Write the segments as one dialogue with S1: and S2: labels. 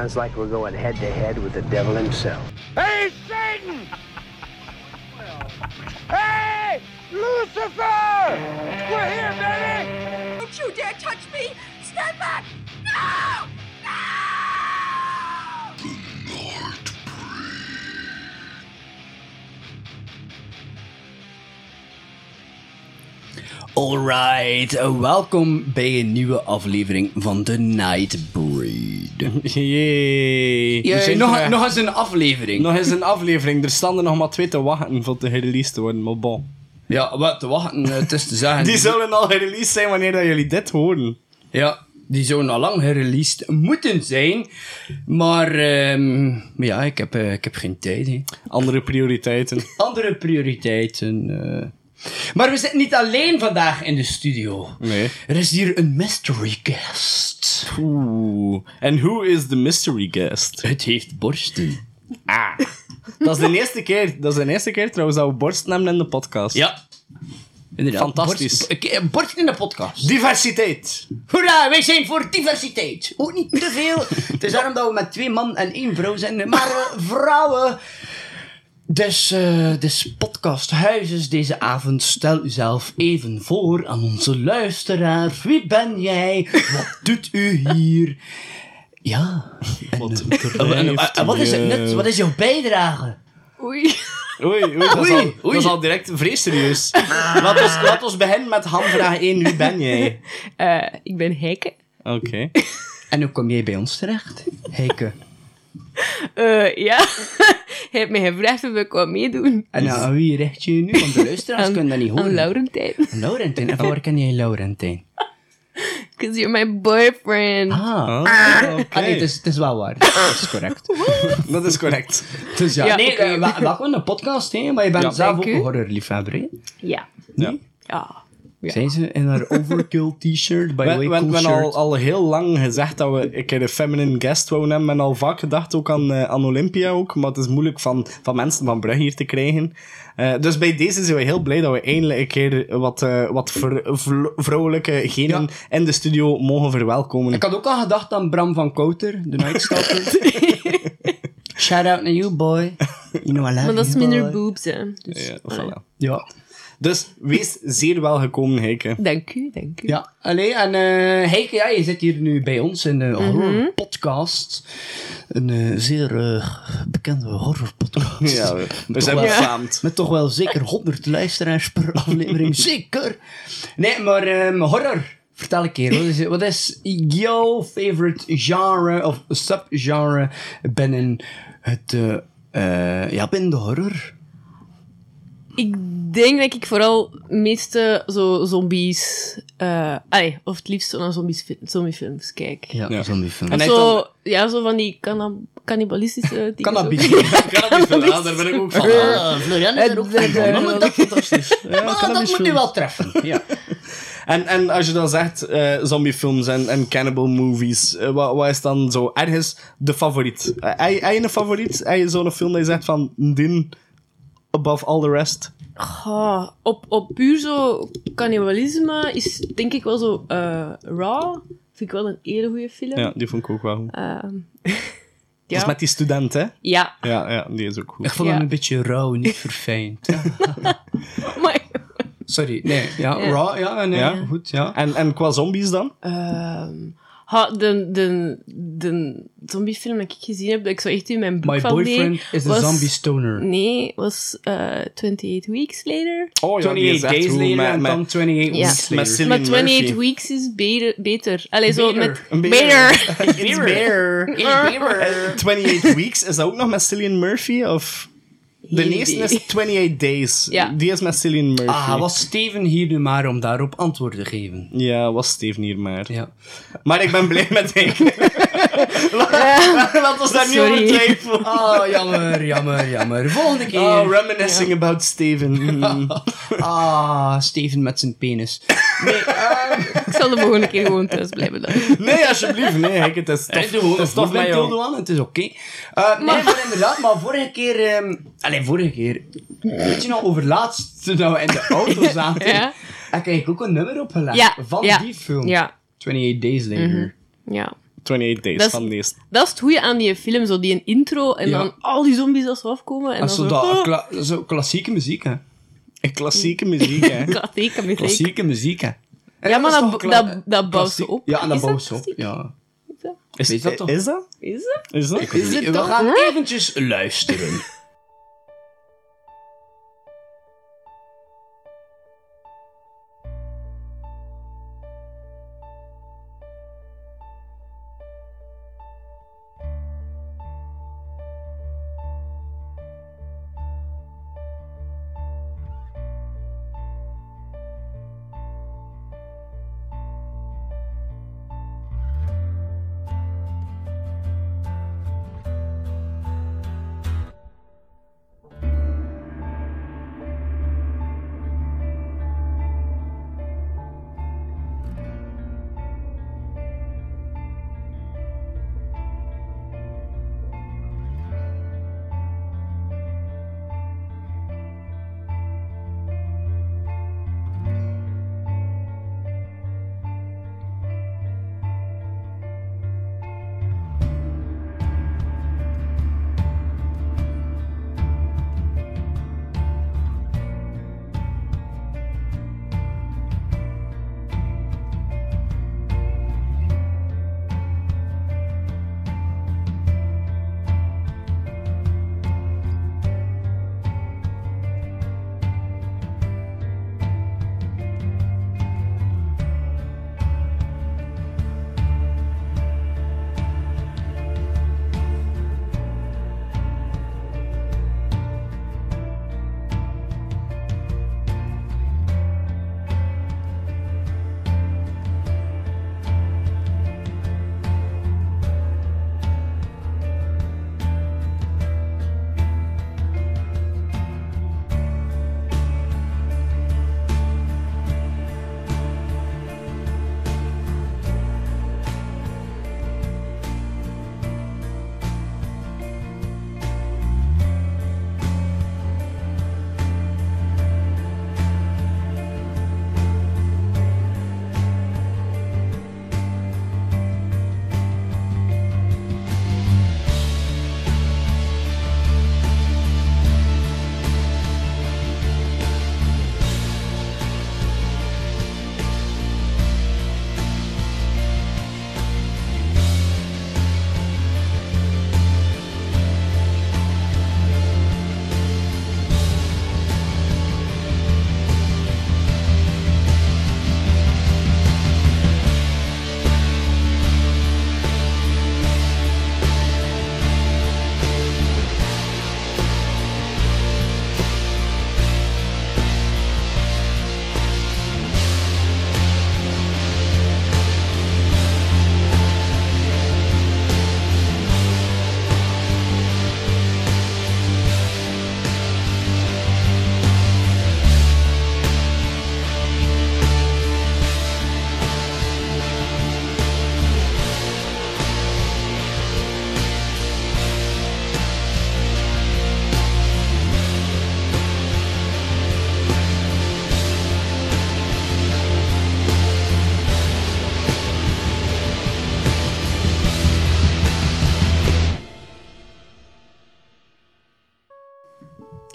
S1: Sounds like we're going head to head with the devil himself.
S2: Hey, Satan! hey, Lucifer! We're here, baby!
S3: Don't you dare touch me! Stand back! No!
S4: Alright, welkom bij een nieuwe aflevering van The Nightbreed.
S5: Jee.
S4: Nog, nog eens een aflevering.
S5: nog eens een aflevering. Er standen nog maar twee te wachten voor te gereleased te worden, maar bon.
S4: Ja, wat te wachten, eh, het is te zeggen.
S5: Die zullen al gereleased zijn wanneer dat jullie dit horen.
S4: Ja, die zouden al lang gereleased moeten zijn. Maar, ehm, ja, ik heb, eh, ik heb geen tijd.
S5: Andere prioriteiten.
S4: Andere prioriteiten. eh. Maar we zitten niet alleen vandaag in de studio.
S5: Nee.
S4: Er is hier een mystery guest.
S5: Oeh. En who is the mystery guest?
S4: Het heeft borsten.
S5: Ah. Dat is de eerste keer, dat is de eerste keer trouwens dat we borsten hebben in de podcast.
S4: Ja. Inderdaad.
S5: Fantastisch.
S4: Borst, in de podcast.
S5: Diversiteit.
S4: Hoera, wij zijn voor diversiteit. Ook niet te veel. Het is daarom dat we met twee man en één vrouw zijn. Maar eh, vrouwen. Dus, eh dus podcast Huizes deze avond. Stel uzelf even voor aan onze luisteraar. Wie ben jij? Wat doet u hier? Ja. En,
S5: Wat
S4: eh, en- en- en wat is? Wat is jouw bijdrage?
S6: Oei.
S5: Oei, oei, dat, is al,
S4: oei.
S5: dat is al direct vrees serieus. laat, ons, laat ons beginnen met hamvraag 1. Wie ben jij?
S6: Eh, ik ben Heike.
S5: Oké.
S4: En hoe kom jij bij ons terecht? Heike.
S6: Eh, ja. Hij heeft mij gevraagd of ik wou meedoen.
S4: En nou, aan wie richt je je nu? Want de luisteraars
S6: Aan-
S4: kunnen dat niet
S6: Aan
S4: horen.
S6: Laurentijn.
S4: Laurentijn. En van waar ken jij Laurentijn?
S6: Because you're my boyfriend.
S4: Ah.
S5: Ah, oké.
S4: Ah, nee, het is, is wel waar. Dat is correct.
S5: Dat is correct.
S4: Dus ja.
S6: Ja,
S4: nee,
S6: oké.
S4: eh, we, we hebben een podcast, hè, maar je bent
S5: Ja.
S4: zelf ook een horrorliefhebber, hè?
S6: Ja.
S5: Ja.
S6: Ja. Ja.
S4: Zijn ze in haar overkill t-shirt, the way,
S5: we,
S4: cool
S5: we hebben al, al heel lang gezegd dat we een keer een feminine guest wouden hebben. En al vaak gedacht ook aan, eh, aan Olympia ook. Maar het is moeilijk van, van mensen van Brugge hier te krijgen. Eh, dus bij deze zijn we heel blij dat we eindelijk een keer wat, eh, wat vr- vl- vrouwelijke genen in de studio mogen verwelkomen.
S4: Ik had ook al gedacht aan Bram van Kouter, de Nightstalker. Shout out naar you, boy. You know I love
S6: Maar dat is minder boobs, hè. Dus,
S5: Ja, voilà.
S4: Ja.
S5: Dus wees zeer welgekomen, Heike.
S6: Dank u, dank u.
S4: Ja, allee, en eh Heike, ja, je zit hier nu bij ons in de
S6: Mhm.
S4: horror podcast. Een eh, zeer eh, bekende horror podcast.
S5: Ja, we, we zijn
S4: wel.
S5: befaamd.
S4: Met toch wel zeker 100 luisteraars per aflevering. zeker! Nee, maar ehm, horror. Vertel een keer, wat is, wat is jouw favorite genre of subgenre binnen het, eh, eh, ja, binnen de horror?
S6: Ik denk dat ik vooral meeste zo zombies... eh allee, of het liefst zo naar zombies, zombiefilms kijk.
S4: Ja,
S5: Ja.
S4: zombiefilm.
S5: En hij
S6: Zo, ja, zo van die canna- cannibalistische dingen.
S4: Cannabis.
S5: Cannabis, ja, daar ben ik ook van.
S4: Ah, Florian is er ook van. Maar dat,
S5: Fantastisch. Ja,
S4: maar dat
S5: cannabisfilm.
S4: moet nu wel treffen. Ja.
S5: En, en als je dan zegt eh, zombiefilms en, en cannibal movies, eh, wat, wat is dan zo ergens de favoriet? Eh, Heb je- heb je een favoriet? Heb je zo'n film dat je zegt van, din above all the rest?
S6: Ah, op, op puur zo cannibalisme is denk ik wel zo eh, Raw. Vind ik wel een hele goede film.
S5: Ja, die vond ik ook wel goed.
S6: Ehm,
S5: Dat
S6: ja.
S5: is met die student, hè?
S6: ja.
S5: Ja, ja, die is ook goed.
S4: Ik vond
S6: Ja.
S4: hem een beetje rauw, niet verfijnd.
S6: Maar,
S4: Sorry, nee. Ja,
S6: Ja.
S4: raw, ja, nee,
S5: Ja.
S4: goed, ja.
S5: En, en qua zombies dan?
S6: ehm, ha, de, de, de zombiefilm dat ik gezien heb, dat ik zo echt in mijn boek
S4: My
S6: van
S4: boyfriend
S6: deed,
S4: is a
S6: was-
S4: zombie stoner.
S6: Nee, was eh 28 Weeks Later.
S5: Oh
S4: 28 days later
S5: met,
S4: en
S5: met,
S4: dan 28
S6: Ja.
S4: weeks later.
S6: Maar 28
S5: Murphy.
S6: Weeks is beter. beter. Allee, zo
S4: Beter.
S6: met... Beter.
S5: Eh, 28 Weeks, is dat ook nog met Cillian Murphy? Of... De eerste
S6: idee.
S5: is 28 Days.
S6: Ja.
S5: Die is met Cillian Murphy.
S4: Ah, was Steven hier nu maar om daarop antwoord te geven?
S5: Ja, was Steven hier maar.
S4: Ja.
S5: Maar ik ben blij met Henk. Laat laat ons daar niet over twijfelen.
S4: Oh, jammer, jammer, jammer. Volgende keer.
S5: Oh, reminiscing about Steven. Mm.
S4: ah, Steven met zijn penis. Nee, ehm,
S6: Ik zal de volgende keer gewoon thuis blijven dan.
S5: Nee, alsjeblieft. Nee, Henk, het is tof.
S4: gewoon
S5: het is tof met
S4: met
S5: jou.
S4: aan, het is oké. Eh, nee, maar inderdaad, maar vorige keer... ehm allee, vorige keer... Weet je nog, over laatst, toen we in de auto zaten,
S6: Ja.
S4: heb ik ook een nummer opgelegd
S6: Ja,
S4: van
S6: ja,
S4: die film.
S6: Ja.
S4: 28 Days Later.
S6: Ja.
S5: 28 Days
S6: Dat is-
S5: van deze.
S6: Dat is het goede aan die film, zo die een intro en
S4: Ja.
S6: dan al die zombies als ze afkomen. En
S4: Dat
S6: dan
S4: zo,
S6: zo...
S4: dat, kla- zo klassieke muziek, hè.
S5: Klassieke muziek, hè.
S6: Klassieke muziek.
S4: Klassieke muziek, hè. En
S6: Ja, maar dat, dat, dat bouwt ze op.
S4: Ja, en dat bouwt ze op, ja.
S5: Is,
S4: Is dat toch?
S5: Is dat?
S6: Is dat?
S5: Is dat?
S4: Is het We gaan eventjes luisteren.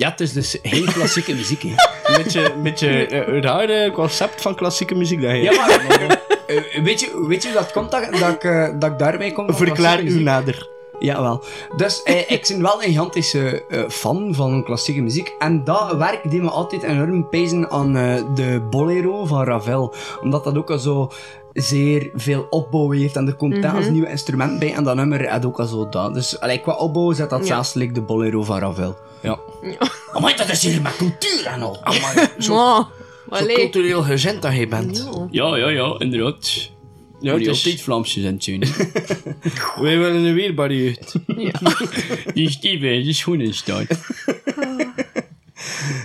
S4: Ja, het is dus geen klassieke muziek, hè.
S5: Een beetje, een beetje eh, raar eh, concept van klassieke muziek dat je...
S4: Ja, maar... eh, weet, je, weet je hoe dat komt dat, dat, ik, eh, dat ik daarbij kom? van
S5: Verklaar
S4: klassieke
S5: u
S4: muziek?
S5: nader.
S4: Jawel. Dus eh, ik ben wel een gigantische eh, fan van klassieke muziek. En dat werk deed me altijd enorm pezen aan eh, de bolero van Ravel. Omdat dat ook al zo zeer veel opbouw heeft. En er komt telkens nieuwe instrumenten bij. En dat nummer had ook al zo dat. Dus allee, qua opbouw zet dat
S6: Ja.
S4: zelfs like de bolero van Ravel.
S5: Ja.
S4: Amai, dat is hier met cultuur en al.
S5: Amai, zo,
S6: Maar,
S5: zo
S6: allee.
S5: cultureel gezend dat je bent.
S4: Ja, ja, ja, inderdaad.
S5: Ja,
S4: Ja,
S5: het is-
S4: altijd Vlaamse zijn tune.
S5: Wij willen een weerbare uit.
S4: Die Steven, die schoenen staan.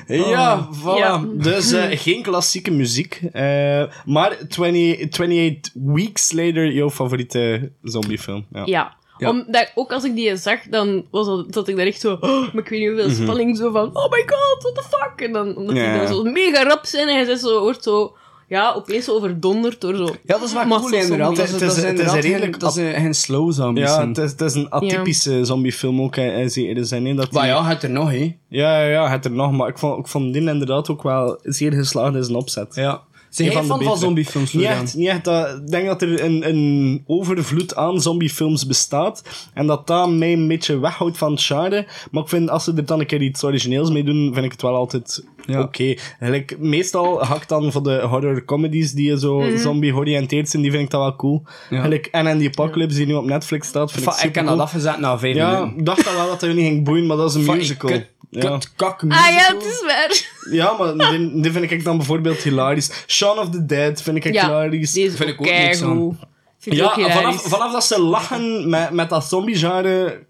S5: Ja, voilà.
S6: Ja.
S5: Dus eh, geen klassieke muziek. eh, maar 20, 28 Weeks Later, jouw favoriete zombiefilm. Ja.
S6: Ja.
S4: Ja.
S6: Omdat, ook als ik die zag, dan was dat, zat ik daar echt zo... Oh, maar ik weet niet hoeveel spanning, zo van... Oh my god, what the fuck? En dan, omdat
S5: Ja.
S6: die dan zo mega rap zijn en je zegt zo, hoort zo... ja, opeens overdonderd door zo.
S4: Ja, dat is wel cool inderdaad. Dat is, dat is,
S5: Het is- het is redelijk
S4: dat geen slow zombies.
S5: Ja,
S4: zijn.
S5: het is, het is een atypische zombiefilm ook, hè, in zekere zin. hè, dat
S4: Maar
S5: die-
S4: ja, het er nog, hè.
S5: ja, ja, ja, het er nog, maar ik vond, ik vond die inderdaad ook wel zeer geslaagd in zijn opzet.
S4: Ja. Zijn jij
S5: van
S4: van
S5: betere.
S4: zombiefilms,
S5: Niet
S4: Florian?
S5: echt, niet echt dat, ik denk dat er een, een overvloed aan zombiefilms bestaat. En dat dat mij een beetje weghoudt van het genre. Maar ik vind, als ze er dan een keer iets origineels mee doen, vind ik het wel altijd
S4: Ja.
S5: oké. Eigenlijk, Meestal hak ik dan voor de horror comedies die zo zombie-georiënteerd zijn, die vind ik dat wel cool.
S4: Ja.
S5: Gelijk, en en die Apocalypse die nu op Netflix staat, vind ik
S4: ik heb dat afgezet na vijf
S5: Ja,
S4: minuten.
S5: ik dacht al wel dat hij niet ging boeien, maar dat is een musical.
S4: Kut,
S5: Ja.
S4: kut, kak,
S6: Ah
S4: musical.
S6: ja, het is waar.
S5: ja, maar die, die vind ik dan bijvoorbeeld hilarisch. Shaun of the Dead vind ik
S6: Ja,
S5: hilarisch.
S6: deze
S4: Vind
S6: ook
S4: ik ook niks
S6: keigoed. Vind ik
S5: Ja, vanaf, vanaf dat ze lachen met, met dat zombie-genre,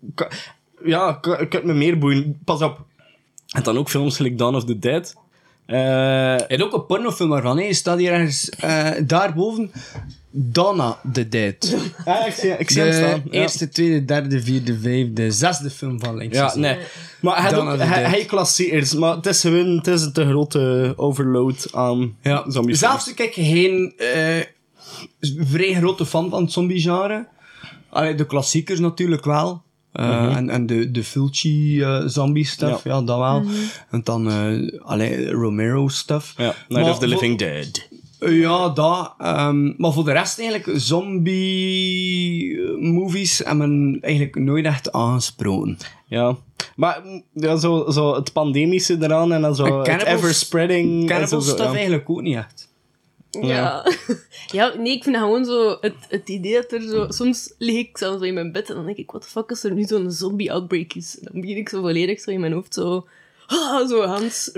S5: ja, kan het me meer boeien. Pas op. En dan ook films gelijk Dawn of the Dead.
S4: Je hebt ook een pornofilm ervan, hè. Je staat hier ergens eh, daarboven. Donna the Dead.
S5: ja, ik zie, ik zie hem staan. Ja.
S4: eerste, tweede, derde, vierde, vijfde, zesde film van links.
S5: Ja, nee. Maar hij, ook, hij, hij klassiekers, maar het is gewoon het is een te grote overload aan
S4: Ja,
S5: zombies.
S4: zelfs kijk geen eh, vrij grote fan van het zombie-genre. Allee, de klassiekers natuurlijk wel. Eh, en, en de, de Fulci eh, zombie stuff, ja. dat wel. En dan eh allee, Romero stuff.
S5: Ja, Night
S4: Maar
S5: of the Living Dead.
S4: Ja, dat. ehm, maar voor de rest eigenlijk, zombie-movies hebben me eigenlijk nooit echt aangesproken.
S5: Ja. Maar mm, ja, zo, zo het pandemische eraan en dan zo het ever-spreading. en
S4: Cannibal
S5: zo, zo,
S4: stuff
S5: ja.
S4: eigenlijk ook niet echt.
S6: Ja. ja, nee, ik vind dat gewoon zo... Het, het idee dat er zo... Soms lig ik zelfs zo in mijn bed en dan denk ik, wat de fuck is er nu zo'n zombie-outbreak is? En dan begin ik zo volledig zo in mijn hoofd zo... ah, zo Hans...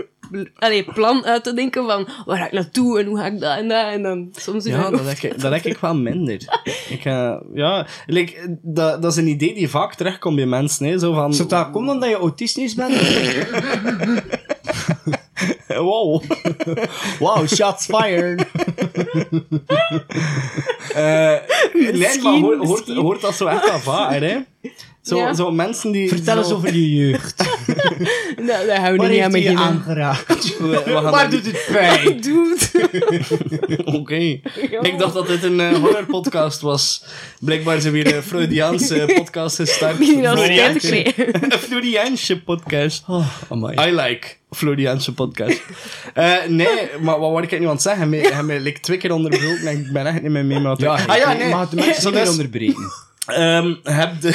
S6: Allee, plan uit te denken van, waar ga ik naartoe en hoe ga ik dat en dat? En dan soms in
S5: Ja,
S6: mijn
S5: dat
S6: hoofd...
S5: heb ik, dat heb ik wel minder. ik, ja, like, dat, dat is een idee die vaak terugkomt bij mensen. Hè, zo van,
S4: Zou dat komen omdat je autistisch bent?
S5: wow.
S4: wow, shots fired.
S5: Eh, nee, maar
S6: Misschien,
S5: hoort, hoort, dat zo echt vaak, hè? Zo,
S6: Ja.
S5: zo mensen die...
S4: Vertel
S5: zo,
S4: eens over je jeugd.
S6: Nou, daar gaan we
S4: Waar
S6: niet aan
S4: heeft hij je
S6: beginnen.
S4: aangeraakt?
S5: We, we gaan
S4: Waar doet het pijn?
S5: Oké. Ik dacht dat dit een eh, horrorpodcast was. Blijkbaar zijn we weer een Freudiaanse podcast gestart. Een Floriaanse podcast.
S4: Oh, amai.
S5: I like Floriaanse podcast. Eh, nee, maar wat wou ik nu aan het zeggen? Hij heeft me like, twee keer onderbroken en ik ben echt niet meer mee met
S4: Ja,
S5: ah ja, nee.
S4: Maar de mensen
S5: Zo
S4: niet meer
S5: dus-
S4: onderbreken.
S5: Ehm, heb de,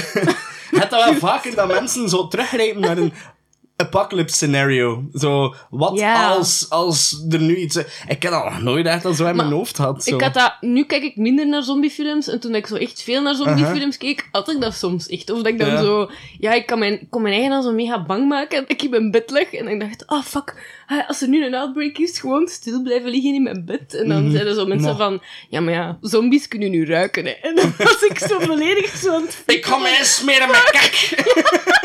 S5: heb dat wel vaker dat mensen zo teruggrijpen naar een apocalypse scenario. Zo, wat
S6: Ja.
S5: als, als er nu iets... Ik heb dat nog nooit echt al zo in mijn hoofd gehad. Zo.
S6: Ik had dat, nu kijk ik minder naar zombiefilms. En toen ik zo echt veel naar zombiefilms keek, had ik dat soms echt. Of dat ik dan
S5: Ja.
S6: zo, ja, ik kan mijn, kon mijn eigen dan zo mega bang maken. Ik in mijn bed en ik dacht, ah fuck, ah, als er nu een outbreak is, gewoon stil blijven liggen in mijn bed. En dan zeiden zo mensen
S4: Maar-
S6: van, ja, maar ja, zombies kunnen nu ruiken. Hè. En dan was ik zo volledig zo aan het
S5: Ik kom eens smeren met kak!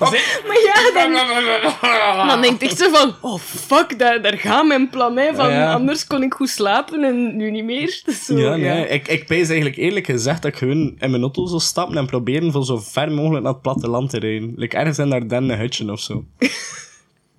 S6: Maar ja, dan, dan denk ik echt zo van, oh fuck, daar, daar gaat mijn plan. Hè, van,
S5: Ja.
S6: Anders kon ik goed slapen en nu niet meer. Dus zo,
S5: Ja, nee. Ik, ik pees eigenlijk eerlijk gezegd dat ik gewoon in mijn auto zou stappen en proberen voor zo ver mogelijk naar het platteland te rijden. Like ergens in Ardennen een hutje of zo.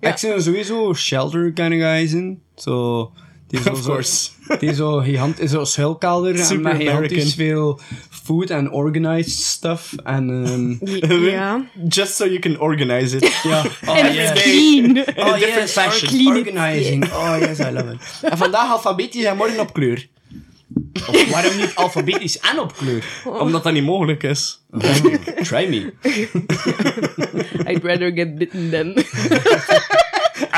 S4: Ik zie er sowieso shelter kind of guys in. Zo... Die zo,
S5: Of
S4: zo-
S5: course.
S4: Die zo gigant, zo schuilkelder en
S5: Super
S4: met
S5: American.
S4: gigantisch veel food en organized stuff. En
S6: Ja.
S5: Just so you can organize it.
S4: ja. Oh,
S6: En
S4: yes.
S6: clean.
S4: Oh
S5: different
S4: yes,
S5: fashion.
S4: Organizing. Oh yes, I love it.
S5: En vandaag alfabetisch en morgen op kleur.
S4: Of waarom niet alfabetisch en op kleur?
S5: Omdat dat niet mogelijk is.
S4: Try me.
S6: I'd rather get bitten than...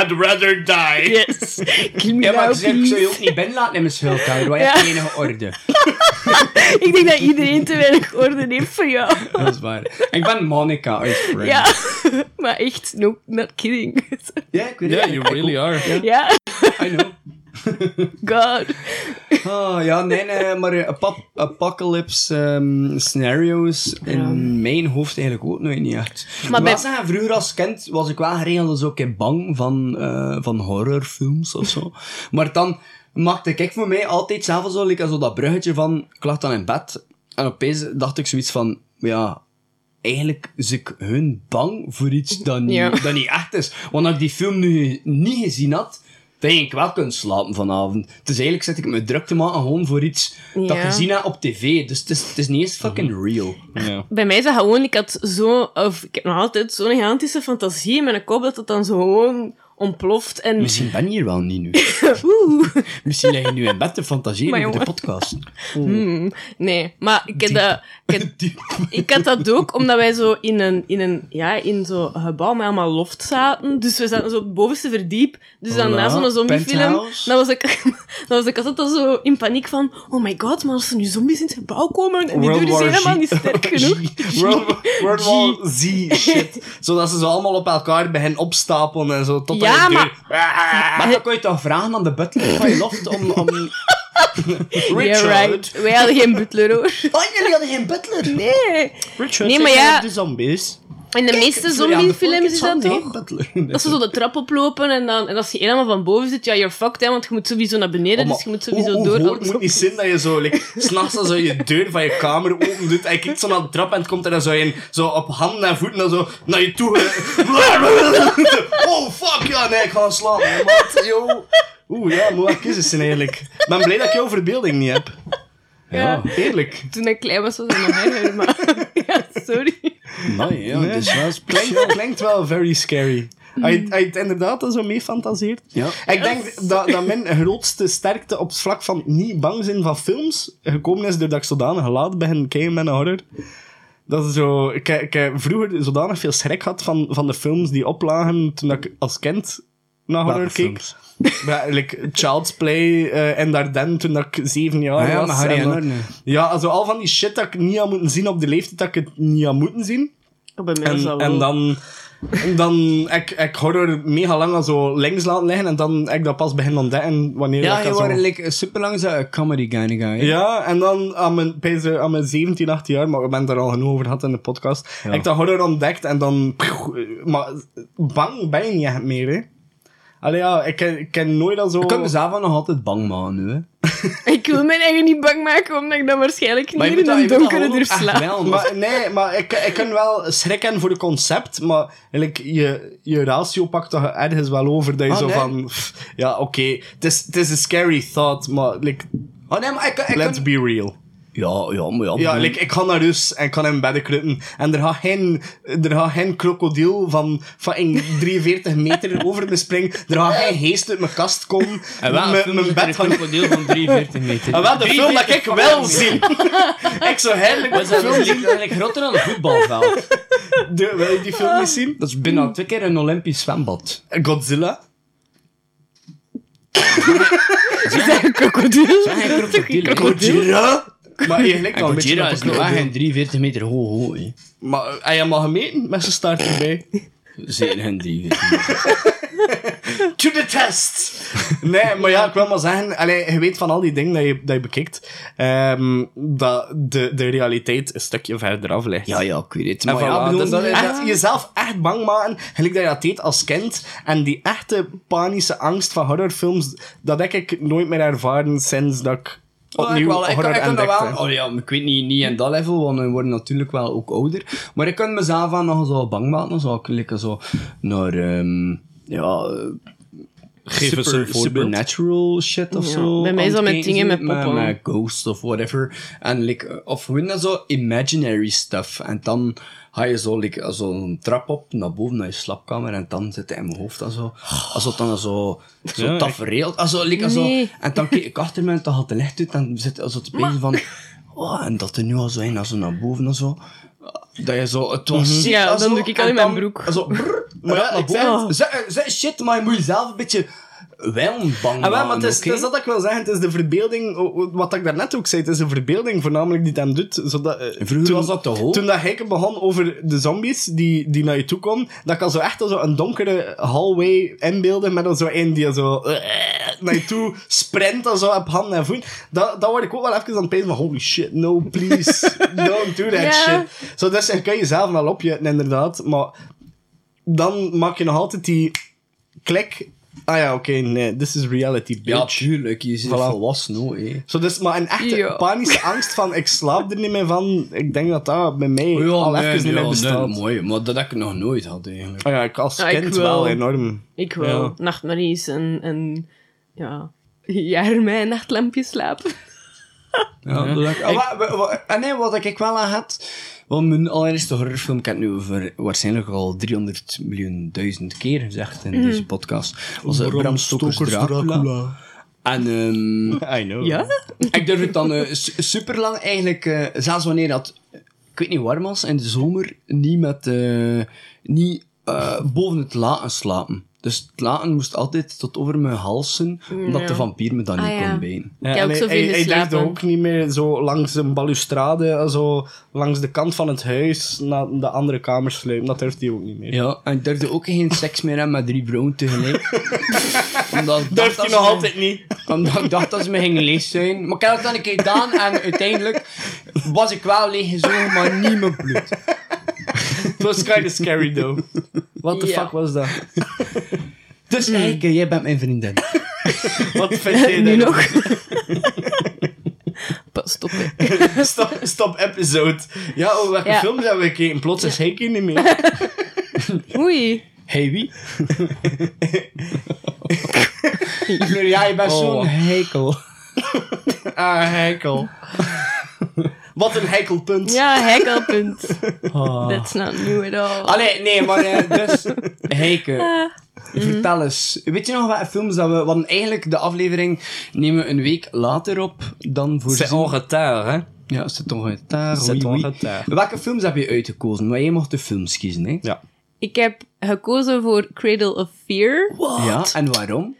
S5: I'd rather die.
S6: Yes. Kill me
S4: Ja, maar
S6: now,
S4: ik zeg, ik zou je ook niet binnen laten in mijn schuilkelder, waar je
S6: Ja.
S4: hebt enige orde.
S6: Ik denk dat iedereen te weinig orde heeft voor jou.
S4: Dat is waar. Ik ben Monica uit Friends.
S6: Ja. Maar echt, no, not kidding.
S4: Ja, ik weet
S5: Yeah,
S4: het.
S5: you really are.
S6: Ja.
S4: I know.
S6: God.
S4: Oh, ja, nee, nee, maar apo- apocalypse ehm, scenario's in mijn hoofd eigenlijk ook nooit niet echt.
S6: Maar bij-
S4: zeggen, vroeger als kind was ik wel geregeld zo een bang van, eh, van horrorfilms of zo. maar dan maakte ik voor mij altijd zelf zo, like, zo dat bruggetje van, ik lag dan in bed en opeens dacht ik zoiets van, ja, eigenlijk is ik hun bang voor iets dat niet,
S6: Ja.
S4: dat niet echt is. Want als ik die film nu niet gezien had, dat je wel kunt slapen vanavond. Dus eigenlijk zit ik me druk te maken gewoon voor iets dat je gezien hebt op tv. Dus het is, het is niet eens fucking
S5: Mhm.
S4: real.
S5: Ja.
S6: Bij mij is dat gewoon, ik had zo, of ik heb nog altijd zo'n gigantische fantasie in mijn kop dat het dan zo gewoon ontploft. En
S4: Misschien ben je hier wel niet nu. Misschien lig je nu in bed te fantaseren
S6: Maar
S4: over de podcast.
S6: Hmm, nee, maar ik, heb dat, ik, heb- ik had dat ook omdat wij zo in een, in een, ja, in zo'n gebouw met allemaal loft zaten. Dus we zaten zo op het bovenste verdiep. Dus dan na zo'n zombiefilm, dan was, ik, dan was ik altijd al zo in paniek van oh my god, maar als er nu zombies in het gebouw komen en die deur is helemaal niet sterk genoeg.
S5: World, World War Z shit. Zodat ze zo allemaal op elkaar beginnen opstapelen en zo. Tot
S6: Ja,
S5: aan de deur.
S4: Maar dan kun je toch vragen aan de butler van je loft om... om...
S6: Yeah, right. Wij hadden geen butler hoor.
S4: Oh, jullie hadden geen butler?
S6: Nee.
S5: Richard,
S6: Nee, maar ja-
S5: De zombies.
S6: In de meeste zombiefilms is dat toch? Dat ze zo de trap oplopen en, dan, en als je helemaal van boven zit, ja, you're fucked, hè, want je moet sowieso naar beneden,
S5: Oh,
S6: dus je moet sowieso door. Alles
S5: moet niet zijn dat je zo, like, s'nachts dan zo je deur van je kamer open doet en je kijkt zo naar de trap en het komt er dan zo in, zo op handen en voeten en zo naar je toe. oh, fuck, ja, nee, ik ga slapen, maat, yo. Oeh, ja, moet wel kiezen eigenlijk. Ik ben blij dat ik jouw verbeelding niet heb.
S6: Ja.
S5: Eerlijk.
S6: Toen ik klein was, was het nog erger, maar... ja, sorry.
S4: Nee, ja,
S5: Nee.
S4: dus wel
S5: Klinkt, klinkt wel very scary. Hij je, als je het inderdaad zo mee fantaseert.
S4: Ja.
S5: Ik denk dat, dat mijn grootste sterkte op het vlak van niet bang zijn van films gekomen is doordat ik zodanig laat begin kijken met een horror. Dat is zo, ik, ik heb vroeger zodanig veel schrik had van, van de films die oplagen toen ik als kind naar horror keek. Ja, like Child's Play eh, en Dardenne toen dat ik zeven jaar
S4: Ah ja,
S5: was. En dan-. Ja, also al van die shit dat ik niet had moeten zien op de leeftijd dat ik het niet had moeten zien.
S6: Oh, bij mij
S5: En,
S6: dat wel.
S5: en dan, en dan ik, ik horror mega lang al zo links laten liggen en dan heb ik dat pas begin ontdekken wanneer
S4: Ja,
S5: ik
S4: je
S5: dat zo...
S4: like, super lang zo'n comedy kind of guy.
S5: Ja, en dan aan mijn, bij zo- aan mijn 17, 18 jaar, maar we hebben het er al genoeg over gehad in de podcast, heb ik dat horror ontdekt en dan... Maar bang ben je niet meer, hè. Allee, ja, ik, ken- ik ken nooit al zo...
S4: Ik kan mezelf nog altijd bang maken nu, hè.
S6: Ik wil mijn eigen niet bang maken, omdat ik dan waarschijnlijk
S4: Maar
S6: niet in
S4: dat
S6: donkere
S4: gewoon
S6: deur
S4: ook echt
S6: sla.
S4: wel,
S5: Maar, nee, maar ik, ik kan wel schrikken voor het concept, maar like, je, je ratio pakt toch ergens wel over dat je
S4: Ah,
S5: zo
S4: nee.
S5: van... pff, ja, oké, het is het is een scary thought, maar like,
S4: Oh nee, maar ik, ik
S5: let's
S4: kan...
S5: be real.
S4: Ja, ja, maar ja.
S5: Ja, like, ik ga naar huis en ik kan in bed kruipen. En er gaat geen, er gaat geen krokodil van fucking 43 meter over me springen. Er gaat geen geest uit mijn kast komen.
S4: En wel,
S5: Mijn- mijn
S4: een krokodil van 43 meter.
S5: En wel de film dat ik wel zie. ik zou heerlijk
S4: Dat
S5: met
S4: is eigenlijk groter dan een voetbalveld.
S5: De- Wil je die film niet zien?
S4: Dat is bijna twee keer een Olympisch zwembad.
S5: Godzilla.
S6: Krokodil.
S4: Een krokodil. hè.
S5: Godzilla? Maar wel een beetje
S4: is
S5: een
S4: nog geen 43 meter hoog, hoog hè.
S5: Maar eh, hem al gemeten met zijn staart erbij?
S4: Geen 43 meter.
S5: To the test! Nee, maar ja, ik wil maar zeggen, allee, je weet van al die dingen dat je, dat je bekijkt, ehm, dat de, de realiteit een stukje verder af ligt.
S4: Ja, ja, ik weet het.
S5: En
S4: Maar ja,
S5: voilà,
S4: bedoel,
S5: dus
S4: dat is...
S5: echt, jezelf echt bang maken, gelijk dat je dat deed als kind. En die echte panische angst van horrorfilms, dat heb ik nooit meer ervaren sinds dat ik
S4: Oh, ik, wel, ik, ik kan dat
S5: ontdekte.
S4: wel, oh ja, ik weet niet, niet in dat level, want we worden natuurlijk wel ook ouder. Maar ik kan mezelf aan nog zo bang maken, dan zou ik like, zo naar, ehm, ja,
S5: Geef eens een
S4: super,
S5: voorbeeld.
S4: supernatural shit of
S6: Ja,
S4: zo.
S6: bij mij is dat
S4: het
S6: met dingen met poppen.
S4: Met ghosts of whatever. En like, of dat zo imaginary stuff. En dan ga je zo like, zo een trap op naar boven naar je slaapkamer en dan zit hij in mijn hoofd en zo. Als het dan zo, zo
S5: Ja,
S4: tafereel. Also, like, also,
S6: Nee.
S4: En dan kijk ik achter me en dan gaat het licht uit en zit je zo te bezig van... Oh, en dat er nu al zo een, zo naar boven en zo. Dat je zo, het was shit,
S6: Ja,
S4: en
S6: dan
S4: zo,
S6: doe ik al
S4: en
S6: in mijn
S4: dan-
S6: broek.
S4: Zo, brrr, maar
S5: Ja, ik zeg
S4: shit, maar je moet jezelf een beetje wel bang
S5: Ah, wel, maar het is,
S4: oké?
S5: het is dat ik wil zeggen. Het is de verbeelding, wat ik daarnet ook zei, het is de verbeelding voornamelijk die het hem doet. Zodat, eh,
S4: Vroeger
S5: toen,
S4: was dat te hoog.
S5: Toen dat ik begon over de zombies die, die naar je toe komen, dat ik al zo echt al zo een donkere hallway inbeelde met al zo een die zo eh, naar je toe sprint al zo op handen en voeten. Dat, dat word ik ook wel even aan het pezen van holy shit, no please, don't do that shit. Zo, dus je kan jezelf wel opjetten inderdaad, maar dan maak je nog altijd die klik Ah ja, oké, nee, this is reality,
S4: Ja,
S5: bitch.
S4: tuurlijk. Je zit
S5: Voilà.
S4: volwassen, hoor. hé.
S5: Zo, dus, maar een echte
S6: Ja.
S5: panische angst van ik slaap er niet meer van, ik denk dat dat bij mij al
S4: nee,
S5: even niet meer bestaat.
S4: nee, mooi. Maar dat heb ik nog nooit gehad, eigenlijk.
S5: Ah ja, ik als
S6: Ja, ik
S5: kind
S6: wel.
S5: wel enorm.
S6: Ik wil
S5: Ja.
S6: nachtmerries en, en ja, jaren met een nachtlampje slapen.
S4: Ja, dat heb ik... Ah, wa- wa- wa- en nee, wat ik wel aan had... Want mijn allereerste horrorfilm, ik heb het nu over waarschijnlijk al 300 miljoen duizend keer gezegd in deze podcast, was eh, Bram Stoker's Dracula. En ehm,
S5: I know.
S6: Ja?
S4: ik durf het dan super lang eigenlijk, eh, zelfs wanneer dat, ik weet niet warm was, in de zomer, niet met, eh, niet eh, boven het laken slapen. Dus het laken moest altijd tot over mijn halsen, omdat
S6: Ja.
S4: de vampier me dan
S6: Ah,
S4: niet
S6: ja.
S4: kon bijten.
S5: Ja,
S6: Ik heb
S5: en
S6: ook
S5: hij-
S6: zoveel
S5: hij, hij durfde ook niet meer zo langs een balustrade, zo langs de kant van het huis naar de andere kamers sluipen. Dat durfde hij ook niet meer.
S4: Ja, en ik durfde ook geen seks meer hebben met drie vrouwen tegelijk. omdat dacht
S5: Durft hij
S4: dat
S5: nog altijd niet.
S4: Omdat ik dacht dat ze me gingen leeg zijn. Maar ik heb het dan een keer gedaan en uiteindelijk was ik wel leeggezogen, maar niet mijn bloed.
S5: Het was kind of scary though. What the
S6: Ja.
S5: fuck was dat?
S4: Dus eigenlijk, eh, jij bent mijn vriendin.
S5: Wat vind jij
S6: nu nog. Pas.
S5: Stop, stop episode. Ja, oh, welke
S6: Ja.
S5: films hebben we gekeken? Plots is hij niet meer.
S6: Oei.
S4: Hey, wie? ja, je bent zo'n
S5: Oh.
S4: heikel.
S5: Ah, heikel. Wat een heikelpunt.
S6: Ja, hekkelpunt.
S4: Oh.
S6: That's not new at all.
S4: Allee, nee, maar eh, dus, Heike, vertel eens. Weet je nog wat films dat we... Want eigenlijk, de aflevering nemen we een week later op dan voor...
S5: C'est en retard, hè?
S4: Ja, c'est en retard,
S5: C'est
S4: oui,
S5: en
S4: oui.
S5: retard.
S4: Welke films heb je uitgekozen? Maar jij mocht de films kiezen, hè?
S5: Ja.
S6: Ik heb gekozen voor Cradle of Fear.
S4: Ja, en waarom?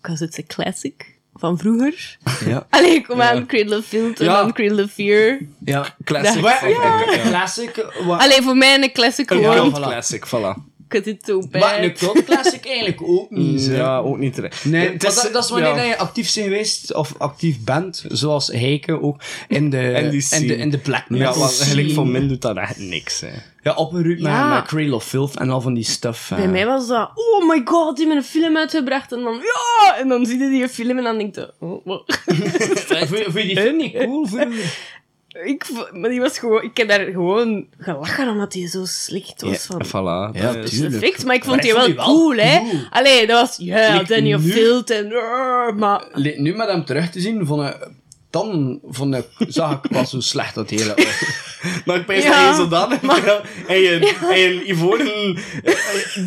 S6: Because it's a classic. Van vroeger.
S4: Ja.
S6: Allee, kom aan. Cradle of Filth en
S5: Ja.
S6: dan Cradle of Fear.
S4: Ja.
S5: Classic.
S4: Een- een wa-
S6: Allee, voor mij een classic
S5: Een
S6: gewoon.
S4: voilà.
S5: classic, voilà.
S6: So bad.
S4: Maar een cult classic eigenlijk ook niet. hè.
S5: Ja, ook niet terecht.
S4: Nee,
S5: Het
S4: maar dat, dat is wanneer
S5: ja.
S4: dat je actief bent geweest, of actief bent, zoals Heike ook, in de,
S5: die
S4: in de,
S5: scene.
S4: in de black
S5: Ja,
S4: metal
S5: want eigenlijk
S4: scene.
S5: voor min doet dat echt niks, hè.
S4: Ja, opgeruimd
S6: Ja.
S4: met, met Cradle of Filth en al van die stuff.
S6: Bij mij was dat, oh my god, die hebben een film uitgebracht. En dan, ja! En dan zie je die film en dan denk je, oh, wat?
S4: Vond je vond je die film niet cool?
S6: Ik, maar die was gewoon, ik heb daar gewoon gelachen omdat die zo slecht was. van,
S5: Voilà.
S4: Ja,
S5: dat is-.
S6: Perfect, maar ik vond die
S4: ik
S6: wel, cool, hè?
S4: cool.
S6: Allee, dat was, ja, Danny of en, uh, maar
S4: Nu met hem terug te zien, vond ik, dan vond ik, zag ik pas hoe slecht dat hele was.
S5: Maar ik weet
S6: Ja,
S5: zodanig maar... en je, en je ivoren eh,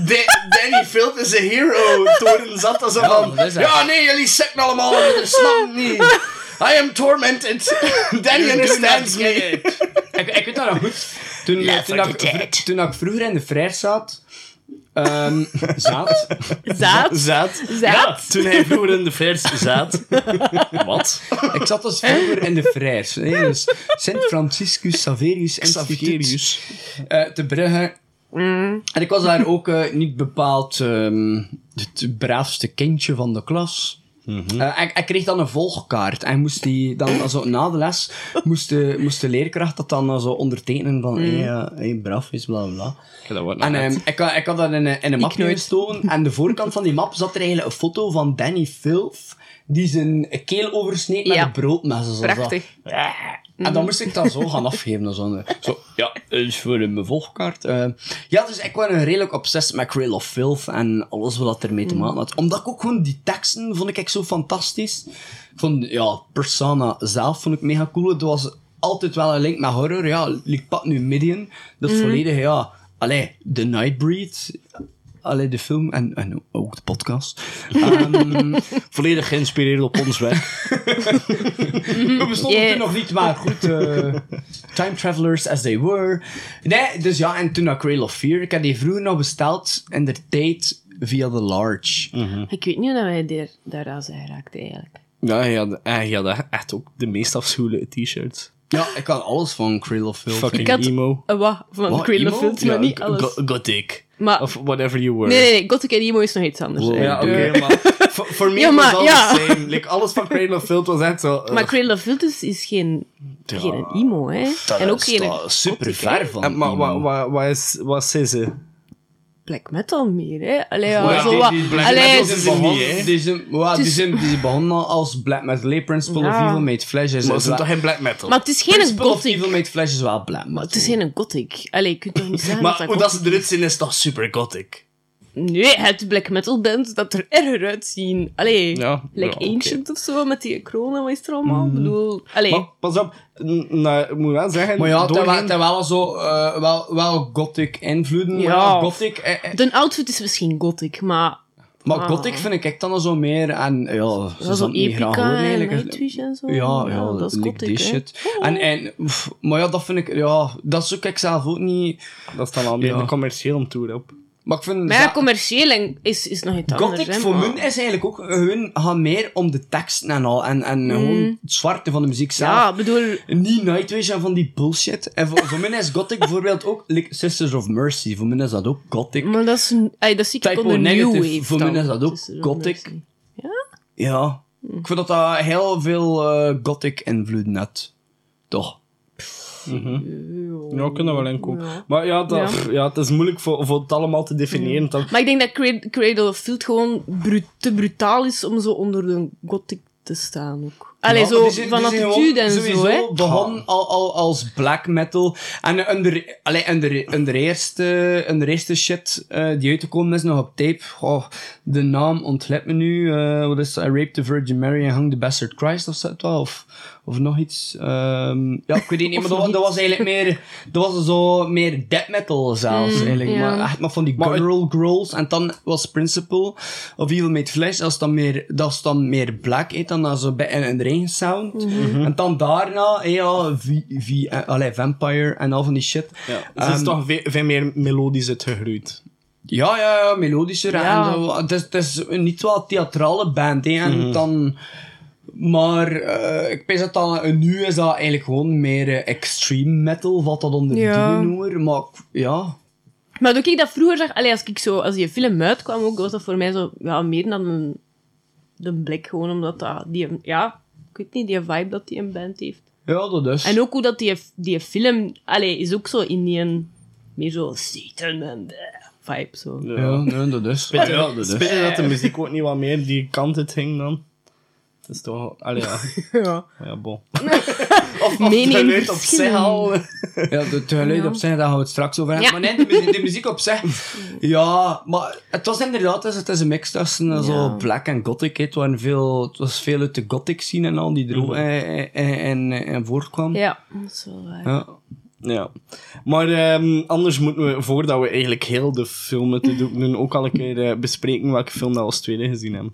S5: Da- Danny Filt is een hero toren zat als zo
S4: Ja,
S5: van ja nee jullie sukken allemaal dat snap niet I am tormented Danny understands me
S4: ik, ik weet dat nog goed. Toen, eh, toen, ik, vro- toen ik vroeger in de Frère zat, ehm zat,
S6: zaad.
S5: Zaad.
S6: Zaad.
S5: Ja, toen hij vroeger in de vers zat. Wat?
S4: ik zat dus vroeger in de Frères, hè, dus Sint Franciscus Saverius Instituut
S5: Xaverius.
S4: eh, te Brugge. En ik was daar ook eh, niet bepaald ehm, het braafste kindje van de klas. Eh, en ik kreeg dan een volgkaart. En moest die dan, also, na de les, moest de, moest de leerkracht dat dan zo ondertekenen van, hey, eh, hey, braaf is, bla bla
S5: dat
S4: En ehm, ik, had- ik had dat in, een- in een mapje
S6: nooit.
S4: gestoken. En de voorkant van die map zat er eigenlijk een foto van Danny Filth. Die zijn keel oversneed met
S6: Ja.
S4: een broodmes. zo. En dan moest ik dat zo gaan afgeven. Zo, zo ja, is voor mijn volgkaart. Eh, ja, dus ik was een redelijk obsessed met Cradle of Filth en alles wat ermee te maken had. Omdat ik ook gewoon die teksten vond ik zo fantastisch. Ik vond, ja, Persona zelf vond ik mega cool. Het was altijd wel een link met horror. Ja, like Pat nu Midian. Dat is volledig, ja... Allee, The Nightbreed. Allee, de film en, en ook de podcast. Ehm,
S5: Volledig geïnspireerd op ons werk.
S4: We bestonden
S6: Yeah.
S4: toen nog niet, maar goed. eh, time travelers as they were. Nee, dus ja, en toen naar Cradle of Fear. Ik had die vroeger nog besteld in de tijd via The Large.
S6: Ik weet niet hoe wij daar, daaraan zijn geraakt, eigenlijk.
S5: Ja, je had, je had echt ook de meest afschuwelijke t-shirts.
S4: Ja, ik had alles van Cradle of Fear.
S5: Fucking
S6: Ik had-
S5: emo.
S6: Uh, wat? Van
S4: Wat,
S6: Cradle of
S4: emo?
S6: Filth, maar
S5: Ja,
S6: niet
S5: go-
S6: alles.
S5: go- Gothic.
S6: Maar,
S5: Of whatever you were.
S6: nee, nee, nee, Gothic en emo is nog iets anders. hè.
S5: Ja, oké,
S6: Eh,
S5: maar voor- voor mij
S6: Ja,
S5: was
S6: maar-
S5: alles
S6: ja.
S5: same. Like, alles van Cradle of Filth was echt zo... eh,
S6: Maar Cradle of Filth is, is geen,
S5: Ja.
S6: geen emo, hè? en ook geen...
S4: super ver van.
S5: en, maar
S4: emo.
S5: wat, wat, wat, is, wat is ze?
S6: Black metal meer, hè. Allee, ja,
S4: Maar
S6: zo
S4: die-
S6: wat...
S4: die black
S6: allee,
S5: metal is
S4: begonnen-
S5: niet, hè?
S4: die zijn- ja, die
S6: is-
S4: zijn- die zijn begonnen als Black Metal. Lay Principle of. Evil Made Flesh is
S5: Maar
S4: is
S5: zijn
S4: wel-
S5: toch geen black metal?
S6: maar het is geen
S4: Principle of
S6: gothic.
S4: Evil Made Flesh is wel Black Metal.
S6: Het is geen gothic. Allee, je kunt toch niet zeggen
S5: Maar
S6: dat
S5: hoe
S6: dat
S5: dat ze eruit zien is toch super gothic?
S6: Nee, het black metal band dat er erger uitzien. Allee,
S5: Ja,
S6: like
S5: ja.
S6: Ancient of zo, met die kronen, wat is er allemaal? Ik bedoel, allee.
S5: Maar pas op, nou, ik moet wel zeggen...
S4: Maar ja, het
S5: doorheen-
S4: wel, wel zo, eh, wel, wel gothic invloeden. Maar
S6: Ja.
S4: gothic... eh, eh,
S6: De outfit is misschien gothic, maar...
S4: maar
S6: Ah.
S4: gothic vind ik echt dan zo meer... En ja,
S6: Dat
S4: ze
S6: zo
S4: niet graag horen eigenlijk.
S6: En zo.
S4: Ja, ja,
S6: dat is
S4: like
S6: gothic,
S4: shit. En, en, pff, maar ja, dat vind ik... Ja, dat zoek ik zelf ook niet...
S5: Dat is dan al meer
S4: Ja.
S5: de commerciële tour op.
S4: Maar ik vind...
S6: Maar ja, commercieel is, is nog iets anders,
S4: Gothic voor hun is eigenlijk ook... Hun gaan meer om de teksten en al. En, en gewoon het zwarte van de muziek zelf.
S6: Mm. Ja, ik bedoel...
S4: Niet Nightwish en van die bullshit. En voor, voor mij is Gothic bijvoorbeeld ook... like Sisters of Mercy. Voor mij is dat ook Gothic.
S6: Maar dat is... een- allee, dat zie ik
S4: Typo
S6: onder New Wave
S4: voor mij is dat ook gothic.
S6: Mercy.
S4: Ja. Ik vind dat dat heel veel eh, Gothic invloeden had. Toch?
S5: Ja, kunnen wel inkomen.
S6: Ja.
S5: Maar ja, dat,
S6: Ja.
S5: pff, ja, het is moeilijk voor, voor het allemaal te definiëren. Dat,
S6: Maar ik denk dat Cradle, Cradle of Field gewoon bru- te brutaal is om zo onder de gothic te staan ook. Allee,
S4: Ja,
S6: zo van attitude en zo, hè.
S4: begon al, al als black metal. En onder, allee, onder, onder, eerste, onder eerste shit eh, die uit te komen is nog op tape. Goh, de naam ontglipt me nu. eh, wat is? I raped the Virgin Mary and hung the bastard Christ of zo. Of, of nog iets. Ehm, ja, ik weet niet, maar dat, wa- dat was eigenlijk meer... Dat was zo meer death metal zelfs, eigenlijk.
S6: Mm, ja.
S4: Maar echt maar van die guttural growls. En dan was Principle of Evil Made Flesh, dat is dan meer, dat is dan meer black, heet dan, dat is zo bij een, een regen sound.
S6: Mhm.
S4: En dan daarna, eh, ja, v, v, eh, allee, Vampire en al van die shit.
S5: ja, het is
S4: Ehm,
S5: toch veel, veel meer melodisch uitgegroeid.
S4: Ja, ja, ja, melodischer
S6: Ja.
S4: en zo. Het is, het is niet wel theatrale band, hè. En dan... Maar eh, ik weet dat dan, nu is dat eigenlijk gewoon meer eh, extreme metal, wat dat onder
S6: Ja.
S4: die noemer. Maar ja,
S6: Maar toen ik dat vroeger zag, allee, als ik zo, als die film uitkwam ook, was dat voor mij zo, ja, meer dan een, een blik, gewoon omdat dat, die, ja, ik weet niet, die vibe dat die een band heeft.
S4: ja, dat is.
S6: En ook hoe dat die, die film, allee, is ook zo in die, meer zo Satan en vibe, zo.
S4: Ja, nee, dat is.
S5: Spijt
S4: ja, dat is.
S5: dat de muziek ook niet wat meer die kant het ging dan? Het is toch... Allee, ja.
S6: Ja.
S5: Ja, bon.
S6: Mening
S5: Het geluid op zich al.
S4: Ja, het geluid
S6: Ja.
S4: op zich, daar gaan we het straks over hebben.
S6: Ja.
S4: Maar nee, de muziek, de muziek op zich... Ja, maar het was inderdaad, het is, het is een mix tussen eh, zo
S6: Ja.
S4: black en gothic. hè. Het, waren veel, het was veel uit de gothic scene en al, die er ook eh, eh, eh, en, en voortkwam.
S6: Ja, dat is wel waar.
S4: Ja.
S5: Ja. Maar ehm, anders moeten we, voordat we eigenlijk heel de filmen te doen, doen, ook al een keer eh, bespreken welke film dat we als tweede gezien hebben.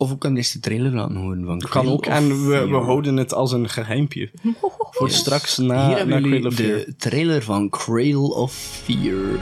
S4: Of ook kan deze trailer laten horen van
S5: Kan ook. En we, we houden het als een geheimpje. Voor straks
S4: Hier
S5: na,
S4: hebben
S5: na
S4: jullie
S5: Cradle of Fear.
S4: de trailer van Cradle of Fear.